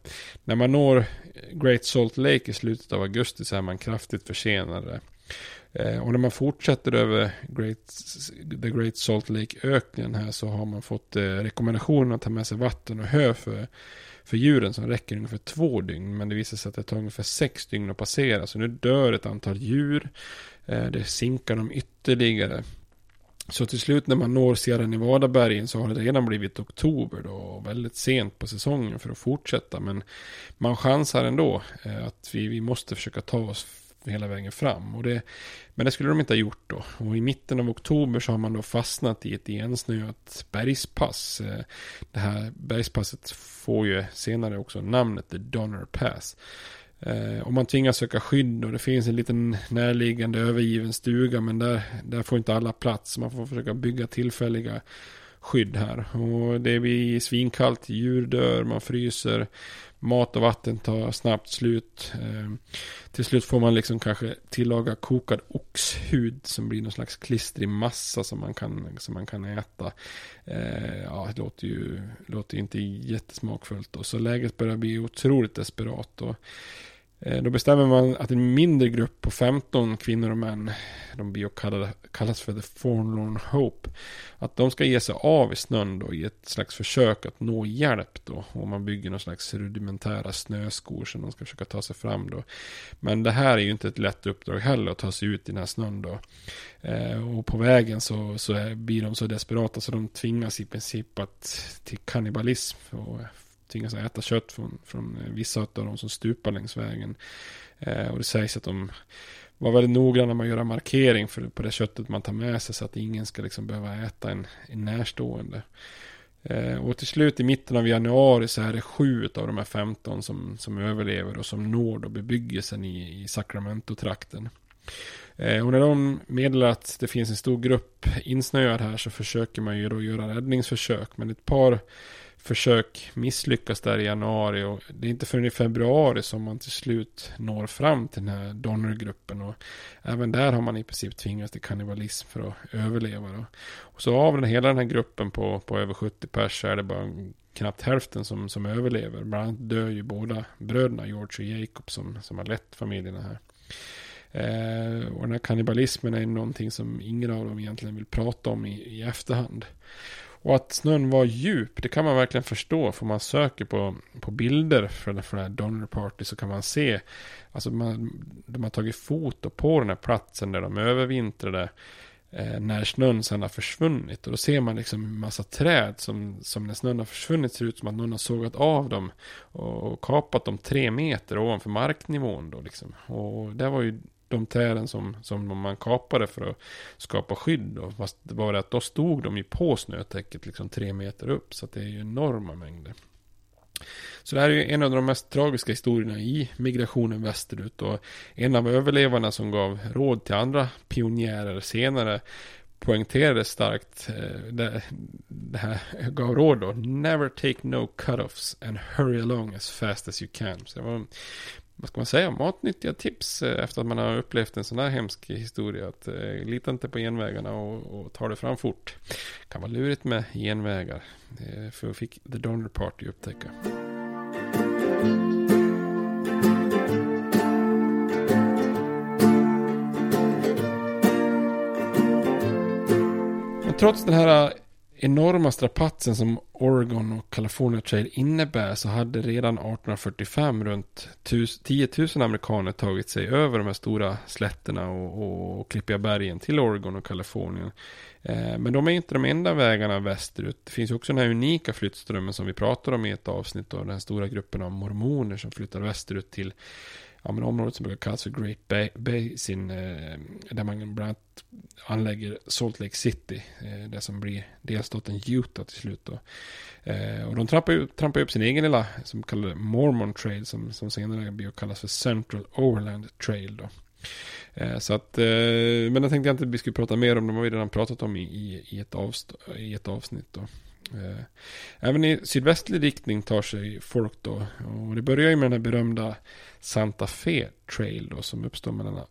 när man når Great Salt Lake i slutet av augusti så är man kraftigt försenade. Eh, och när man fortsätter över Great, The Great Salt Lake-öknen här så har man fått eh, rekommendationen att ta med sig vatten och hö för, för djuren som räcker ungefär två dygn. Men det visar sig att det tar ungefär sex dygn att passera. Så nu dör ett antal djur. Eh, det sinkar dem ytterligare. Så till slut när man når Sierra Nevada-bergen så har det redan blivit oktober då. Och väldigt sent på säsongen för att fortsätta. Men man chansar ändå eh, att vi, vi måste försöka ta oss hela vägen fram. Och det, men det skulle de inte ha gjort då. Och i mitten av oktober så har man då fastnat i ett igensnöat bergspass. Eh, det här bergspasset får ju senare också namnet The Donner Pass. Eh, och man tvingas söka skydd och det finns en liten närliggande övergiven stuga men där, där får inte alla plats. Man får försöka bygga tillfälliga skydd här. Och det blir svinkallt, djur dör, man fryser. Mat och vatten tar snabbt slut. Eh, till slut får man liksom kanske tillaga kokad oxhud som blir någon slags klistrig massa som man kan, som man kan äta. Eh, ja, det låter ju, låter inte jättesmakfullt. Och så läget börjar bli otroligt desperat. Och Eh, då bestämmer man att en mindre grupp på 15 kvinnor och män, de blir kallas för The Forlorn Hope, att de ska ge sig av i snön då i ett slags försök att nå hjälp då. Och man bygger någon slags rudimentära snöskor som de ska försöka ta sig fram då. Men det här är ju inte ett lätt uppdrag heller att ta sig ut i den här snön då. Eh, och på vägen så, så är, blir de så desperata så de tvingas i princip att till kannibalism. Och tvingas äta kött från, från eh, vissa av de som stupar längs vägen. Eh, och det sägs att de var väldigt noggranna med att göra markering för, på det köttet man tar med sig så att ingen ska liksom behöva äta en, en närstående. Eh, och till slut i mitten av januari så är det sju av de här 15 som, som överlever och som når då bebyggelsen i, i Sacramento-trakten. Eh, och när de meddelar att det finns en stor grupp insnöad här så försöker man ju då göra räddningsförsök. Men ett par försök misslyckas där i januari och det är inte förrän i februari som man till slut når fram till den här Donnergruppen och även där har man i princip tvingats till kannibalism för att överleva. Då. Och så av den, hela den här gruppen på, på över 70 pers så är det bara knappt hälften som, som överlever. Bland annat dör ju båda bröderna George och Jacob som, som har lett familjerna här. Eh, och den här kannibalismen är någonting som ingen av dem egentligen vill prata om i, i efterhand. Och att snön var djup, det kan man verkligen förstå. För man söker på, på bilder för, det här Donner Party så kan man se. Alltså man, de har tagit foto på den här platsen där de övervintrade. Eh, när snön sen har försvunnit. Och då ser man liksom en massa träd som, som när snön har försvunnit ser ut som att någon har sågat av dem. Och, och kapat dem tre meter ovanför marknivån då liksom. Och det var ju de träden som, som man kapade för att skapa skydd. Då. fast det var det att då stod de ju på snötäcket liksom tre meter upp. Så det är ju enorma mängder. Så det här är ju en av de mest tragiska historierna i migrationen västerut. Och en av överlevarna som gav råd till andra pionjärer senare poängterade starkt eh, det, det här gav råd då. Never take no cut-offs and hurry along as fast as you can. Så det var vad ska man säga, matnyttiga tips eh, efter att man har upplevt en sån här hemsk historia. Att eh, lita inte på genvägarna och, och ta det fram fort. Kan vara lurigt med genvägar. Eh, för fick The Donner Party upptäcka. Men trots den här enorma strapatsen som Oregon och California Trail innebär så hade redan 1845 runt 10 000 amerikaner tagit sig över de här stora slätterna och, och, och klippiga bergen till Oregon och Kalifornien. Eh, men de är inte de enda vägarna västerut. Det finns också den här unika flyttströmmen som vi pratar om i ett avsnitt av den stora gruppen av mormoner som flyttar västerut till ja, men området som brukar kallas för Great Basin. Eh, där man bland annat anlägger Salt Lake City. Eh, det som blir delstaten Utah till slut. Då. Eh, och de trampar, ju, trampar upp sin egen lilla, som kallas Mormon Trail. Som, som senare blir att kallas för Central Overland Trail. Då. Eh, så att, eh, men jag tänkte jag inte att vi skulle prata mer om. De har vi redan pratat om i, i, i, ett, avst i ett avsnitt. Då. Eh, även i sydvästlig riktning tar sig folk då. Och det börjar ju med den här berömda Santa Fe Trail då som uppstår mellan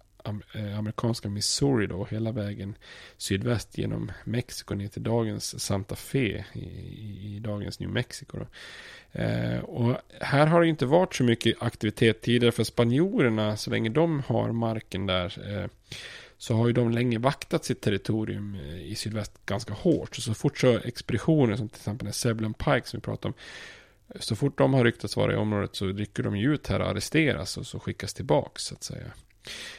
eh, amerikanska Missouri då hela vägen sydväst genom Mexiko ner till dagens Santa Fe i, i dagens New Mexico. Då. Eh, och här har det inte varit så mycket aktivitet tidigare för spanjorerna så länge de har marken där eh, så har ju de länge vaktat sitt territorium eh, i sydväst ganska hårt. Så, så fort så expeditioner som till exempel den Seblon Pike som vi pratade om. Så fort de har ryktats vara i området så rycker de ju ut här och arresteras och så skickas tillbaks så att säga.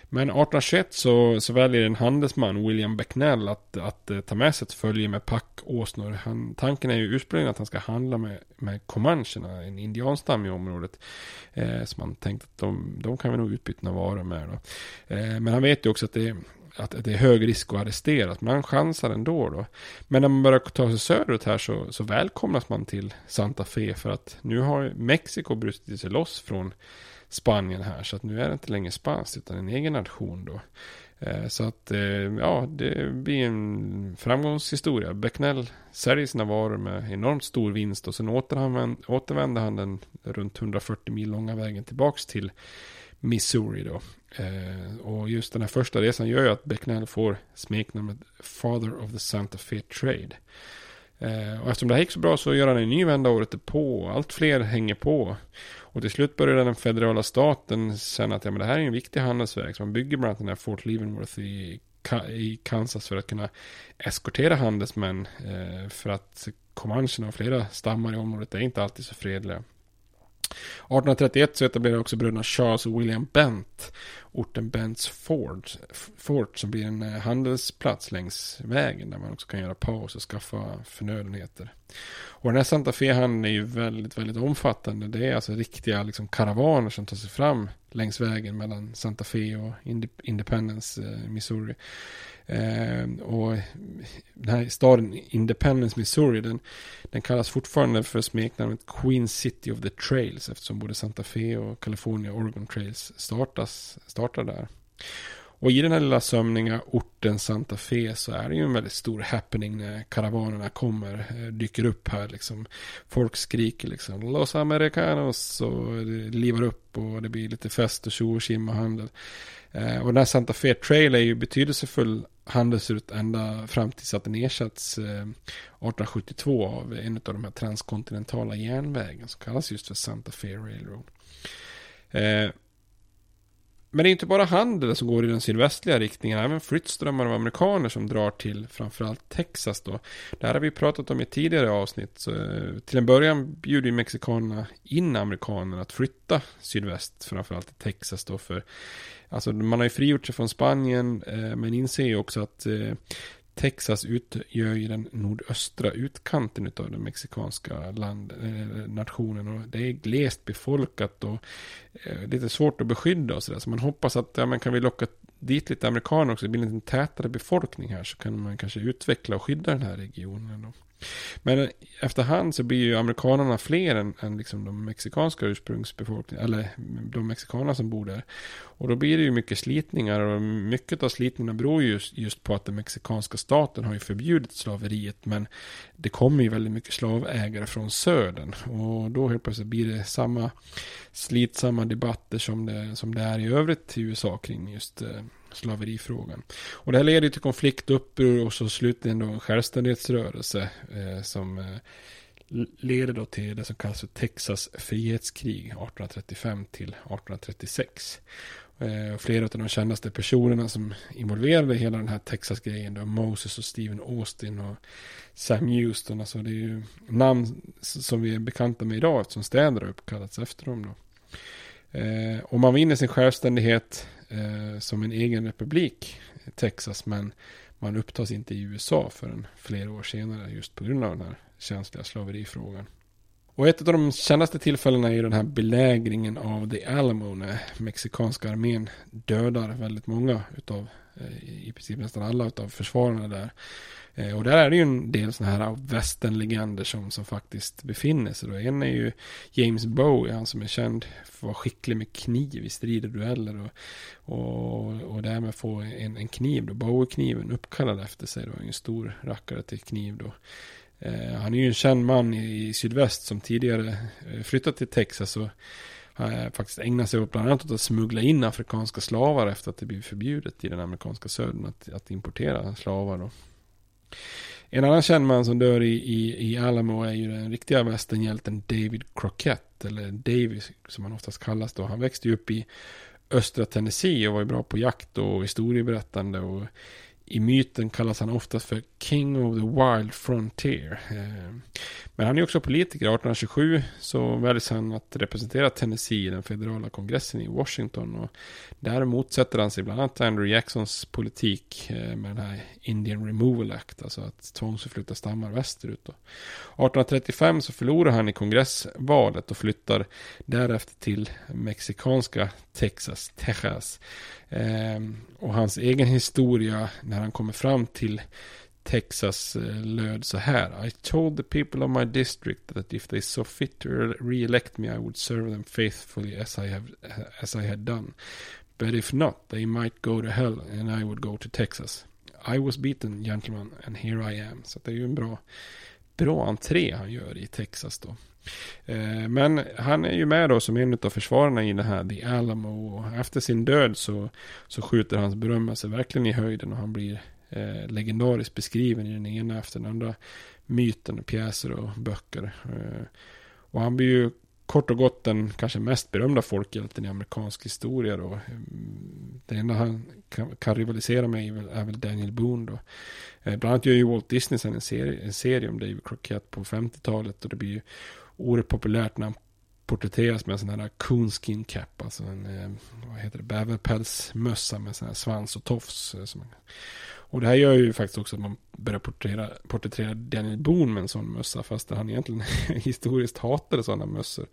Men 1821 så, så väljer en handelsman, William Becknell, att, att eh, ta med sig ett följe med packåsnor. Han, tanken är ju ursprungligen att han ska handla med, med comancherna, en indianstam i området. Eh, så man tänkte att de, de kan vi nog utbyta några varor med. Då. Eh, men han vet ju också att det, att det är hög risk att arresteras. Men han chansar ändå då. Men när man börjar ta sig söderut här så, så välkomnas man till Santa Fe. För att nu har Mexiko brutit sig loss från Spanien här. Så att nu är det inte längre spanskt utan en egen nation då. Eh, så att eh, ja, det blir en framgångshistoria. Becknell säljer sina varor med enormt stor vinst och sen återvänder han den runt 140 mil långa vägen tillbaks till Missouri då. Eh, och just den här första resan gör ju att Becknell får smeknamnet Father of the Santa Fe Trade. Eh, och eftersom det här gick så bra så gör han en ny vända året på. Allt fler hänger på. Och till slut började den federala staten känna att ja, men det här är en viktig handelsväg. Så man bygger bland annat den här Fort Leavenworth i, i Kansas för att kunna eskortera handelsmän. Eh, för att Comancherna och flera stammar i området är inte alltid så fredliga. 1831 så etablerade också bröderna Charles och William Bent orten Bents Ford, Fort som blir en eh, handelsplats längs vägen där man också kan göra paus och skaffa förnödenheter. Och den här Santa Fe-handeln är ju väldigt, väldigt omfattande. Det är alltså riktiga liksom, karavaner som tar sig fram längs vägen mellan Santa Fe och Independence, eh, Missouri. Eh, och den här staden Independence, Missouri, den, den kallas fortfarande för smeknamnet Queen City of the Trails eftersom både Santa Fe och California Oregon Trails startas, startar där. Och i den här lilla sömniga orten Santa Fe så är det ju en väldigt stor happening när karavanerna kommer, eh, dyker upp här liksom. Folk skriker liksom Los Americanos och det livar upp och det blir lite fest och tjo och och handel. Eh, och den här Santa Fe Trail är ju betydelsefull handelsrut ända fram tills att den ersatts eh, 1872 av en av de här transkontinentala järnvägen som kallas just för Santa Fe Railroad. Men det är inte bara handel som går i den sydvästliga riktningen, även flyttströmmar av amerikaner som drar till framförallt Texas då. Det här har vi pratat om i tidigare avsnitt. Så, eh, till en början bjuder mexikanerna in amerikanerna att flytta sydväst, framförallt till Texas då. För, alltså man har ju frigjort sig från Spanien, eh, men inser ju också att eh, Texas utgör ju den nordöstra utkanten av den mexikanska land, eh, nationen och det är glest befolkat och eh, lite svårt att beskydda och sådär. Så man hoppas att ja, man kan vi locka dit lite amerikaner också, det blir en lite tätare befolkning här så kan man kanske utveckla och skydda den här regionen. Då. Men efterhand så blir ju amerikanerna fler än, än liksom de mexikanska ursprungsbefolkningen, eller de mexikaner som bor där. Och då blir det ju mycket slitningar och mycket av slitningarna beror just, just på att den mexikanska staten har ju förbjudit slaveriet. Men det kommer ju väldigt mycket slavägare från södern. Och då helt plötsligt blir det samma slitsamma debatter som det, som det är i övrigt i USA kring just eh, slaverifrågan. Och det här leder till konflikt, uppror och så slutligen då en självständighetsrörelse eh, som eh, leder då till det som kallas för Texas frihetskrig 1835 till 1836. Eh, flera av de kändaste personerna som involverade i hela den här Texas-grejen då Moses och Stephen Austin och Sam Houston. Alltså det är ju namn som vi är bekanta med idag eftersom städer har uppkallats efter dem då. Eh, och man vinner sin självständighet eh, som en egen republik, eh, Texas, men man upptas inte i USA förrän flera år senare just på grund av den här känsliga slaverifrågan. Och ett av de kändaste tillfällena är ju den här belägringen av The Alamo när mexikanska armén dödar väldigt många utav, eh, i princip nästan alla utav försvararna där. Eh, och där är det ju en del sådana här västernlegender som, som faktiskt befinner sig. Då. En är ju James Bowie, han som är känd för att vara skicklig med kniv i strid och dueller. Och, och, och därmed få en, en kniv, då, Bowie-kniven uppkallad efter sig. Då. En stor rackare till kniv då. Eh, han är ju en känd man i, i sydväst som tidigare eh, flyttat till Texas. Och, eh, faktiskt ägnat sig åt bland annat att smuggla in afrikanska slavar efter att det blivit förbjudet i den amerikanska södern att, att importera slavar. Då. En annan känd man som dör i, i, i Alamo är ju den riktiga västernhjälten David Crockett, eller Davis som han oftast kallas då. Han växte ju upp i östra Tennessee och var ju bra på jakt och historieberättande och i myten kallas han oftast för King of the Wild Frontier. Eh, men han är också politiker. 1827 så väljs han att representera Tennessee i den federala kongressen i Washington. Och där motsätter han sig bland annat Andrew Jacksons politik eh, med den här Indian Removal Act. Alltså att tvångsförflytta stammar västerut. 1835 så förlorar han i kongressvalet och flyttar därefter till mexikanska Texas, Texas. Eh, Hans egen historia när han kommer fram till Texas eh, löd så här. I told the people of my district that if they saw fit to re-elect me I would serve them faithfully as I, have, eh, as I had done. But if not they might go to hell and I would go to Texas. I was beaten gentlemen and here I am. Så det är ju en bra, bra entré han gör i Texas då. Eh, men han är ju med då som en av försvararna i det här The Alamo. Och efter sin död så, så skjuter hans berömmelse verkligen i höjden. Och han blir eh, legendariskt beskriven i den ena efter den andra myten, pjäser och böcker. Eh, och han blir ju kort och gott den kanske mest berömda folkhjälten i amerikansk historia då. Mm, det enda han kan, kan rivalisera med är väl, är väl Daniel Boone då. Eh, bland annat gör ju Walt Disney sen en serie, en serie om David Crockett på 50-talet och det blir ju oerhört populärt när han porträtteras med en sån här coonskin cap, alltså en, eh, vad heter det, bäverpälsmössa med sån här svans och tofs. Eh, och det här gör ju faktiskt också att man börjar porträttera, porträttera Daniel Boone med en sån mössa, fast han egentligen historiskt hatade sådana mössor.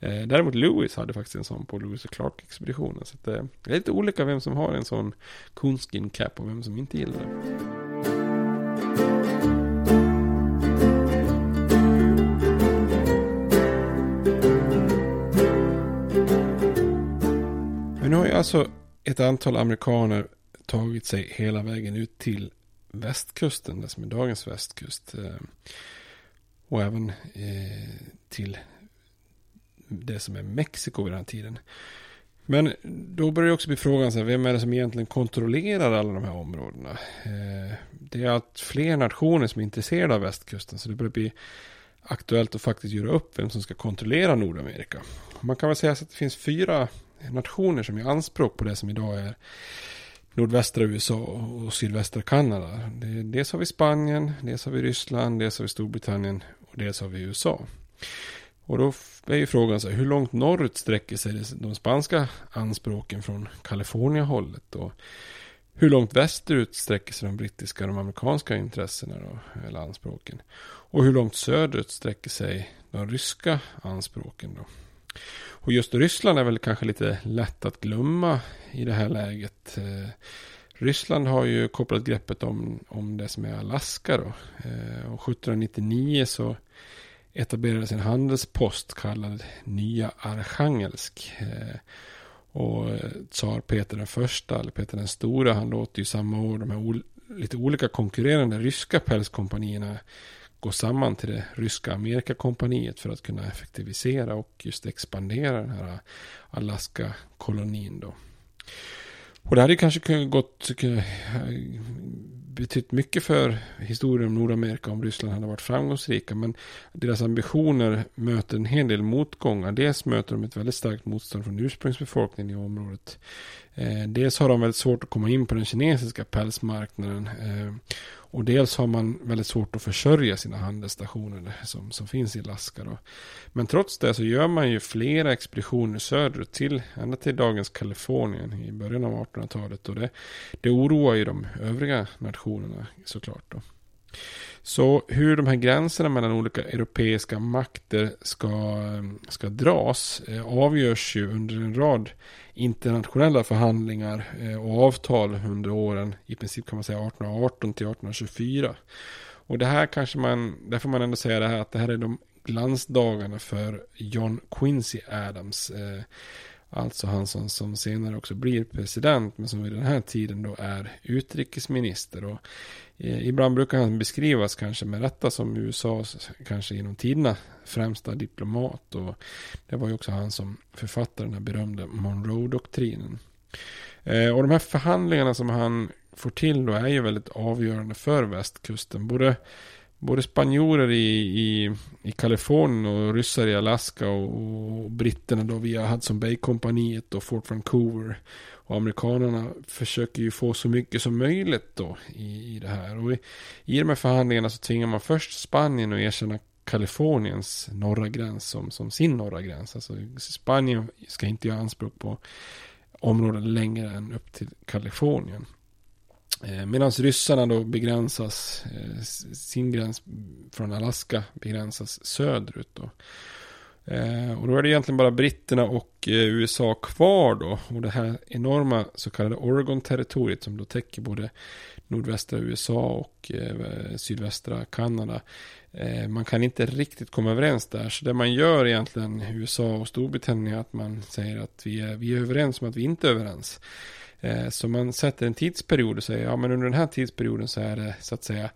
Eh, däremot Lewis hade faktiskt en sån på Lewis och Clark-expeditionen. Så eh, det är lite olika vem som har en sån coonskin cap och vem som inte gillar det. Men nu har ju alltså ett antal amerikaner tagit sig hela vägen ut till västkusten, det som är dagens västkust. Eh, och även eh, till det som är Mexiko vid den här tiden. Men då börjar det också bli frågan, så här, vem är det som egentligen kontrollerar alla de här områdena? Eh, det är allt fler nationer som är intresserade av västkusten, så det börjar bli aktuellt att faktiskt göra upp vem som ska kontrollera Nordamerika. Man kan väl säga att det finns fyra nationer som gör anspråk på det som idag är nordvästra USA och sydvästra Kanada. Dels har vi Spanien, dels har vi Ryssland, dels har vi Storbritannien och dels har vi USA. Och då är ju frågan så här, hur långt norrut sträcker sig de spanska anspråken från Kalifornien hållet? Och hur långt västerut sträcker sig de brittiska och de amerikanska intressena då, eller anspråken? Och hur långt söderut sträcker sig de ryska anspråken då? Och just Ryssland är väl kanske lite lätt att glömma i det här läget. Eh, Ryssland har ju kopplat greppet om, om det som är Alaska då. Eh, och 1799 så etablerades en handelspost kallad Nya Arkhangelsk. Eh, och tsar Peter den första, eller Peter den stora, han låter ju samma år de här lite olika konkurrerande ryska pälskompanierna gå samman till det ryska Amerikakompaniet för att kunna effektivisera och just expandera den här Alaska-kolonin då. Och det hade kanske gått, eh, betytt mycket för historien om Nordamerika om Ryssland hade varit framgångsrika. Men deras ambitioner möter en hel del motgångar. Dels möter de ett väldigt starkt motstånd från ursprungsbefolkningen i området. Eh, dels har de väldigt svårt att komma in på den kinesiska pälsmarknaden. Eh, och dels har man väldigt svårt att försörja sina handelsstationer som, som finns i Alaska. Då. Men trots det så gör man ju flera expeditioner söderut till, ända till dagens Kalifornien i början av 1800-talet. Och det, det oroar ju de övriga nationerna såklart. Då. Så hur de här gränserna mellan olika europeiska makter ska, ska dras eh, avgörs ju under en rad internationella förhandlingar eh, och avtal under åren i princip kan man säga 1818 till 1824. Och det här kanske man, där får man ändå säga det här att det här är de glansdagarna för John Quincy Adams. Eh, Alltså han som, som senare också blir president men som vid den här tiden då är utrikesminister. Och Eh, ibland brukar han beskrivas kanske med rätta som USAs kanske genom tiderna främsta diplomat. Och det var ju också han som författade den här berömda Monroe-doktrinen. Eh, och de här förhandlingarna som han får till då är ju väldigt avgörande för västkusten. Både både spanjorer i, i, i Kalifornien och ryssar i Alaska och, och britterna då via Hudson Bay-kompaniet och Fort Vancouver. Och amerikanerna försöker ju få så mycket som möjligt då i, i det här. Och i, i de här förhandlingarna så tvingar man först Spanien att erkänna Kaliforniens norra gräns som, som sin norra gräns. Alltså Spanien ska inte göra anspråk på områden längre än upp till Kalifornien. Eh, Medan ryssarna då begränsas, eh, sin gräns från Alaska begränsas söderut då. Eh, och då är det egentligen bara britterna och USA kvar då. Och det här enorma så kallade Oregon-territoriet som då täcker både nordvästra USA och sydvästra Kanada. Man kan inte riktigt komma överens där. Så det man gör egentligen USA och Storbritannien är att man säger att vi är, vi är överens om att vi inte är överens. Eh, så man sätter en tidsperiod och säger, ja men under den här tidsperioden så är det så att säga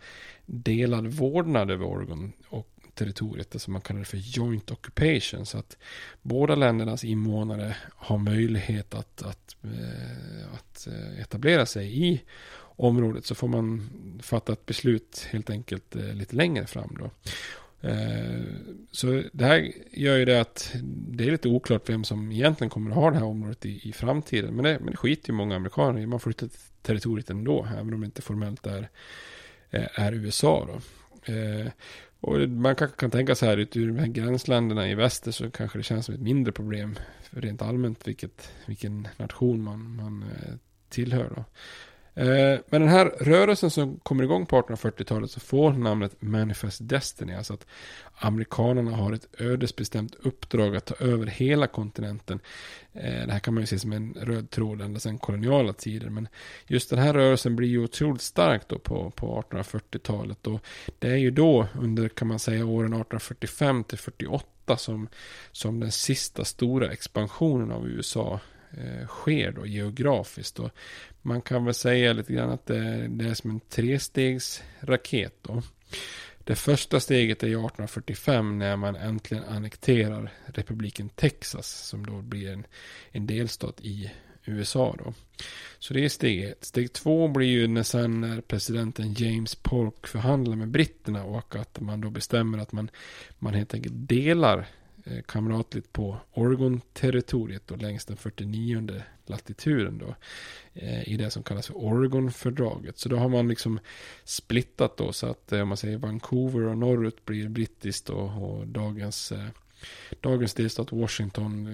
delad vårdnad över Oregon och territoriet, alltså man kallar det för joint occupation. Så att båda ländernas invånare har möjlighet att, att, eh, att eh, etablera sig i området. Så får man fatta ett beslut helt enkelt lite längre fram då. Eh, så det här gör ju det att det är lite oklart vem som egentligen kommer att ha det här området i, i framtiden. Men det, men det skiter ju många amerikaner i. Man flyttar territoriet ändå, även om det inte formellt är, eh, är USA. Då. Eh, och man kan, kan tänka så här, ut ur de här gränsländerna i väster så kanske det känns som ett mindre problem rent allmänt vilket, vilken nation man, man tillhör. Då. Eh, men den här rörelsen som kommer igång på 1840-talet så får namnet Manifest Destiny. Alltså att amerikanerna har ett ödesbestämt uppdrag att ta över hela kontinenten. Eh, det här kan man ju se som en röd tråd ända sedan koloniala tider. Men just den här rörelsen blir ju otroligt stark då på, på 1840-talet. Och det är ju då under kan man säga åren 1845 till 48 som, som den sista stora expansionen av USA eh, sker då geografiskt. Och man kan väl säga lite grann att det, det är som en trestegsraket då. Det första steget är 1845 när man äntligen annekterar republiken Texas som då blir en, en delstat i USA då. Så det är steg ett. Steg två blir ju när sen när presidenten James Polk förhandlar med britterna och att man då bestämmer att man, man helt enkelt delar Eh, kamratligt på Oregon-territoriet och längs den 49 latituren då. Eh, I det som kallas för Oregon-fördraget. Så då har man liksom splittat då så att eh, om man säger Vancouver och norrut blir brittiskt och, och dagens Dagens delstat Washington,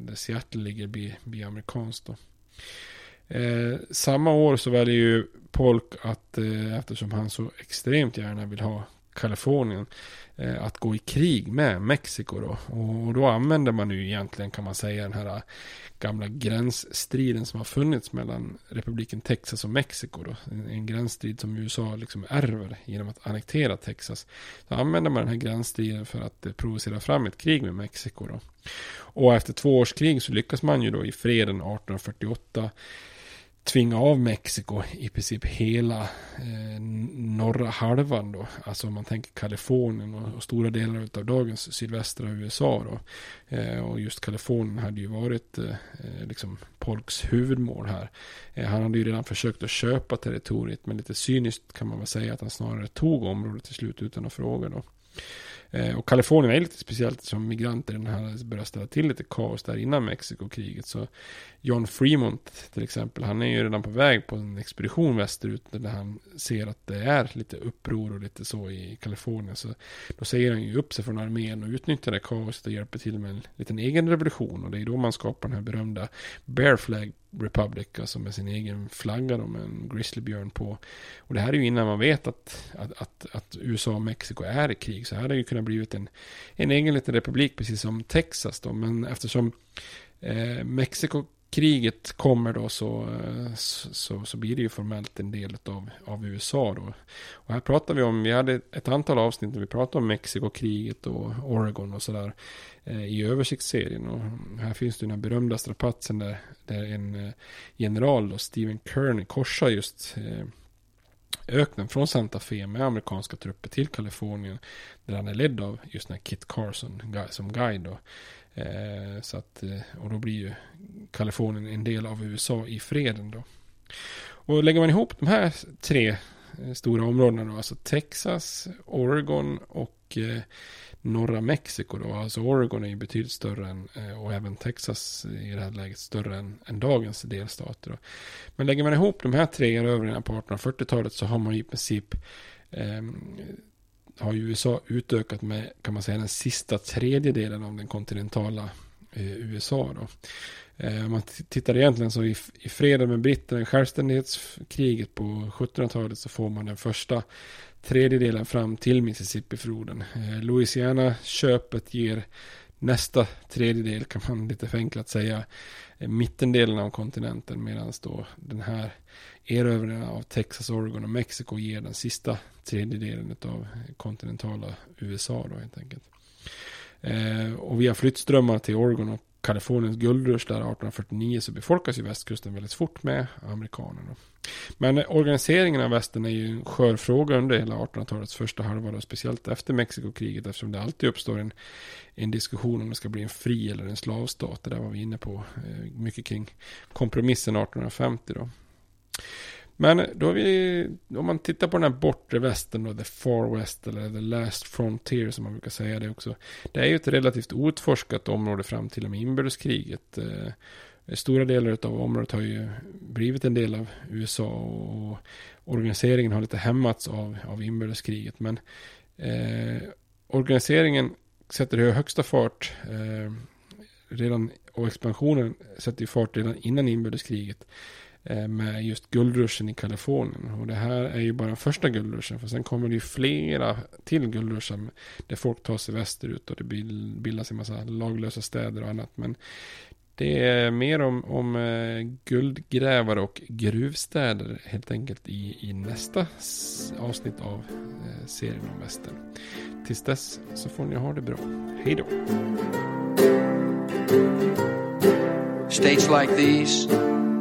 där Seattle ligger, blir, blir amerikanskt då. Eh, samma år så väljer ju Polk att, eh, eftersom han så extremt gärna vill ha Kalifornien, eh, att gå i krig med Mexiko då. Och, och, då använder man ju egentligen kan man säga den här eh, gamla gränsstriden som har funnits mellan republiken Texas och Mexiko då. En, en gränsstrid som USA liksom ärver genom att annektera Texas. Så använder man den här gränsstriden för att eh, provocera fram ett krig med Mexiko då. Och efter två års krig så lyckas man ju då i freden 1848 tvinga av Mexiko i princip hela eh, norra halvan då. Alltså om man tänker Kalifornien och, och stora delar av dagens sydvästra USA då. Eh, och just Kalifornien hade ju varit eh, liksom Polks huvudmål här. Eh, han hade ju redan försökt att köpa territoriet men lite cyniskt kan man väl säga att han snarare tog området till slut utan att fråga då. Eh, och Kalifornien är lite speciellt som migranter den här började ställa till lite kaos där innan Mexikokriget. Så John Fremont till exempel, han är ju redan på väg på en expedition västerut där han ser att det är lite uppror och lite så i Kalifornien. Så då säger han ju upp sig från armén och utnyttjar det kaoset och hjälper till med en liten egen revolution. Och det är då man skapar den här berömda Bear Flag Republic, alltså med sin egen flagga då med en grizzlybjörn på. Och det här är ju innan man vet att, att, att, att USA och Mexiko är i krig. Så här hade det ju kunnat blivit en, en egen liten republik, precis som Texas då. Men eftersom eh, Mexiko kriget kommer då så, eh, så, så blir det ju formellt en del av, av USA då. Och här pratar vi om, vi hade ett antal avsnitt där vi pratade om Mexikokriget och Oregon och sådär eh, i översiktsserien. Och här finns det den här berömda strapatsen där, där en eh, general, då, Stephen Kearney, korsar just eh, öknen från Santa Fe med amerikanska trupper till Kalifornien. Där han är ledd av just den här Kit Carson som guide. Då. Eh, så att, eh, och då blir ju Kalifornien en del av USA i freden då. Och lägger man ihop de här tre eh, stora områdena då, alltså Texas, Oregon och eh, norra Mexiko då. Alltså Oregon är ju betydligt större än, eh, och även Texas i det här läget större än, än dagens delstater. Då. Men lägger man ihop de här tre erövringarna på 1840-talet så har man i princip eh, har ju USA utökat med, kan man säga, den sista tredjedelen av den kontinentala eh, USA. Då. Eh, om man tittar egentligen så i, i freden med britterna, i självständighetskriget på 1700-talet så får man den första tredjedelen fram till Mississippi-floden. Eh, Louisiana-köpet ger nästa tredjedel kan man lite förenklat säga eh, mittendelen av kontinenten medan då den här erövringen av Texas, Oregon och Mexiko ger den sista tredjedelen av kontinentala USA då helt enkelt. Eh, och via flyttströmmar till Oregon och Kaliforniens guldrush där 1849 så befolkas ju västkusten väldigt fort med amerikanerna. Men organiseringen av västern är ju en skör fråga under hela 1800-talets första halva och speciellt efter Mexikokriget eftersom det alltid uppstår en, en diskussion om det ska bli en fri eller en slavstat. Det där var vi inne på eh, mycket kring kompromissen 1850 då. Men då vi, om man tittar på den här bortre västern då, the far west eller the last frontier som man brukar säga det också. Det är ju ett relativt outforskat område fram till och med inbördeskriget. Eh, stora delar av området har ju blivit en del av USA och organiseringen har lite hämmats av, av inbördeskriget. Men eh, organiseringen sätter högsta fart eh, redan och expansionen sätter ju fart redan innan inbördeskriget. Eh, med just guldruschen i Kalifornien. Och det här är ju bara första guldruschen. För sen kommer det ju flera till guldruschen. där folk tar sig västerut och det bildas en massa laglösa städer och annat. Men det är mer om, om eh, guldgrävare och gruvstäder helt enkelt i, i nästa avsnitt av eh, serien om västern. Tills dess så får ni ha det bra. Hej då! States like these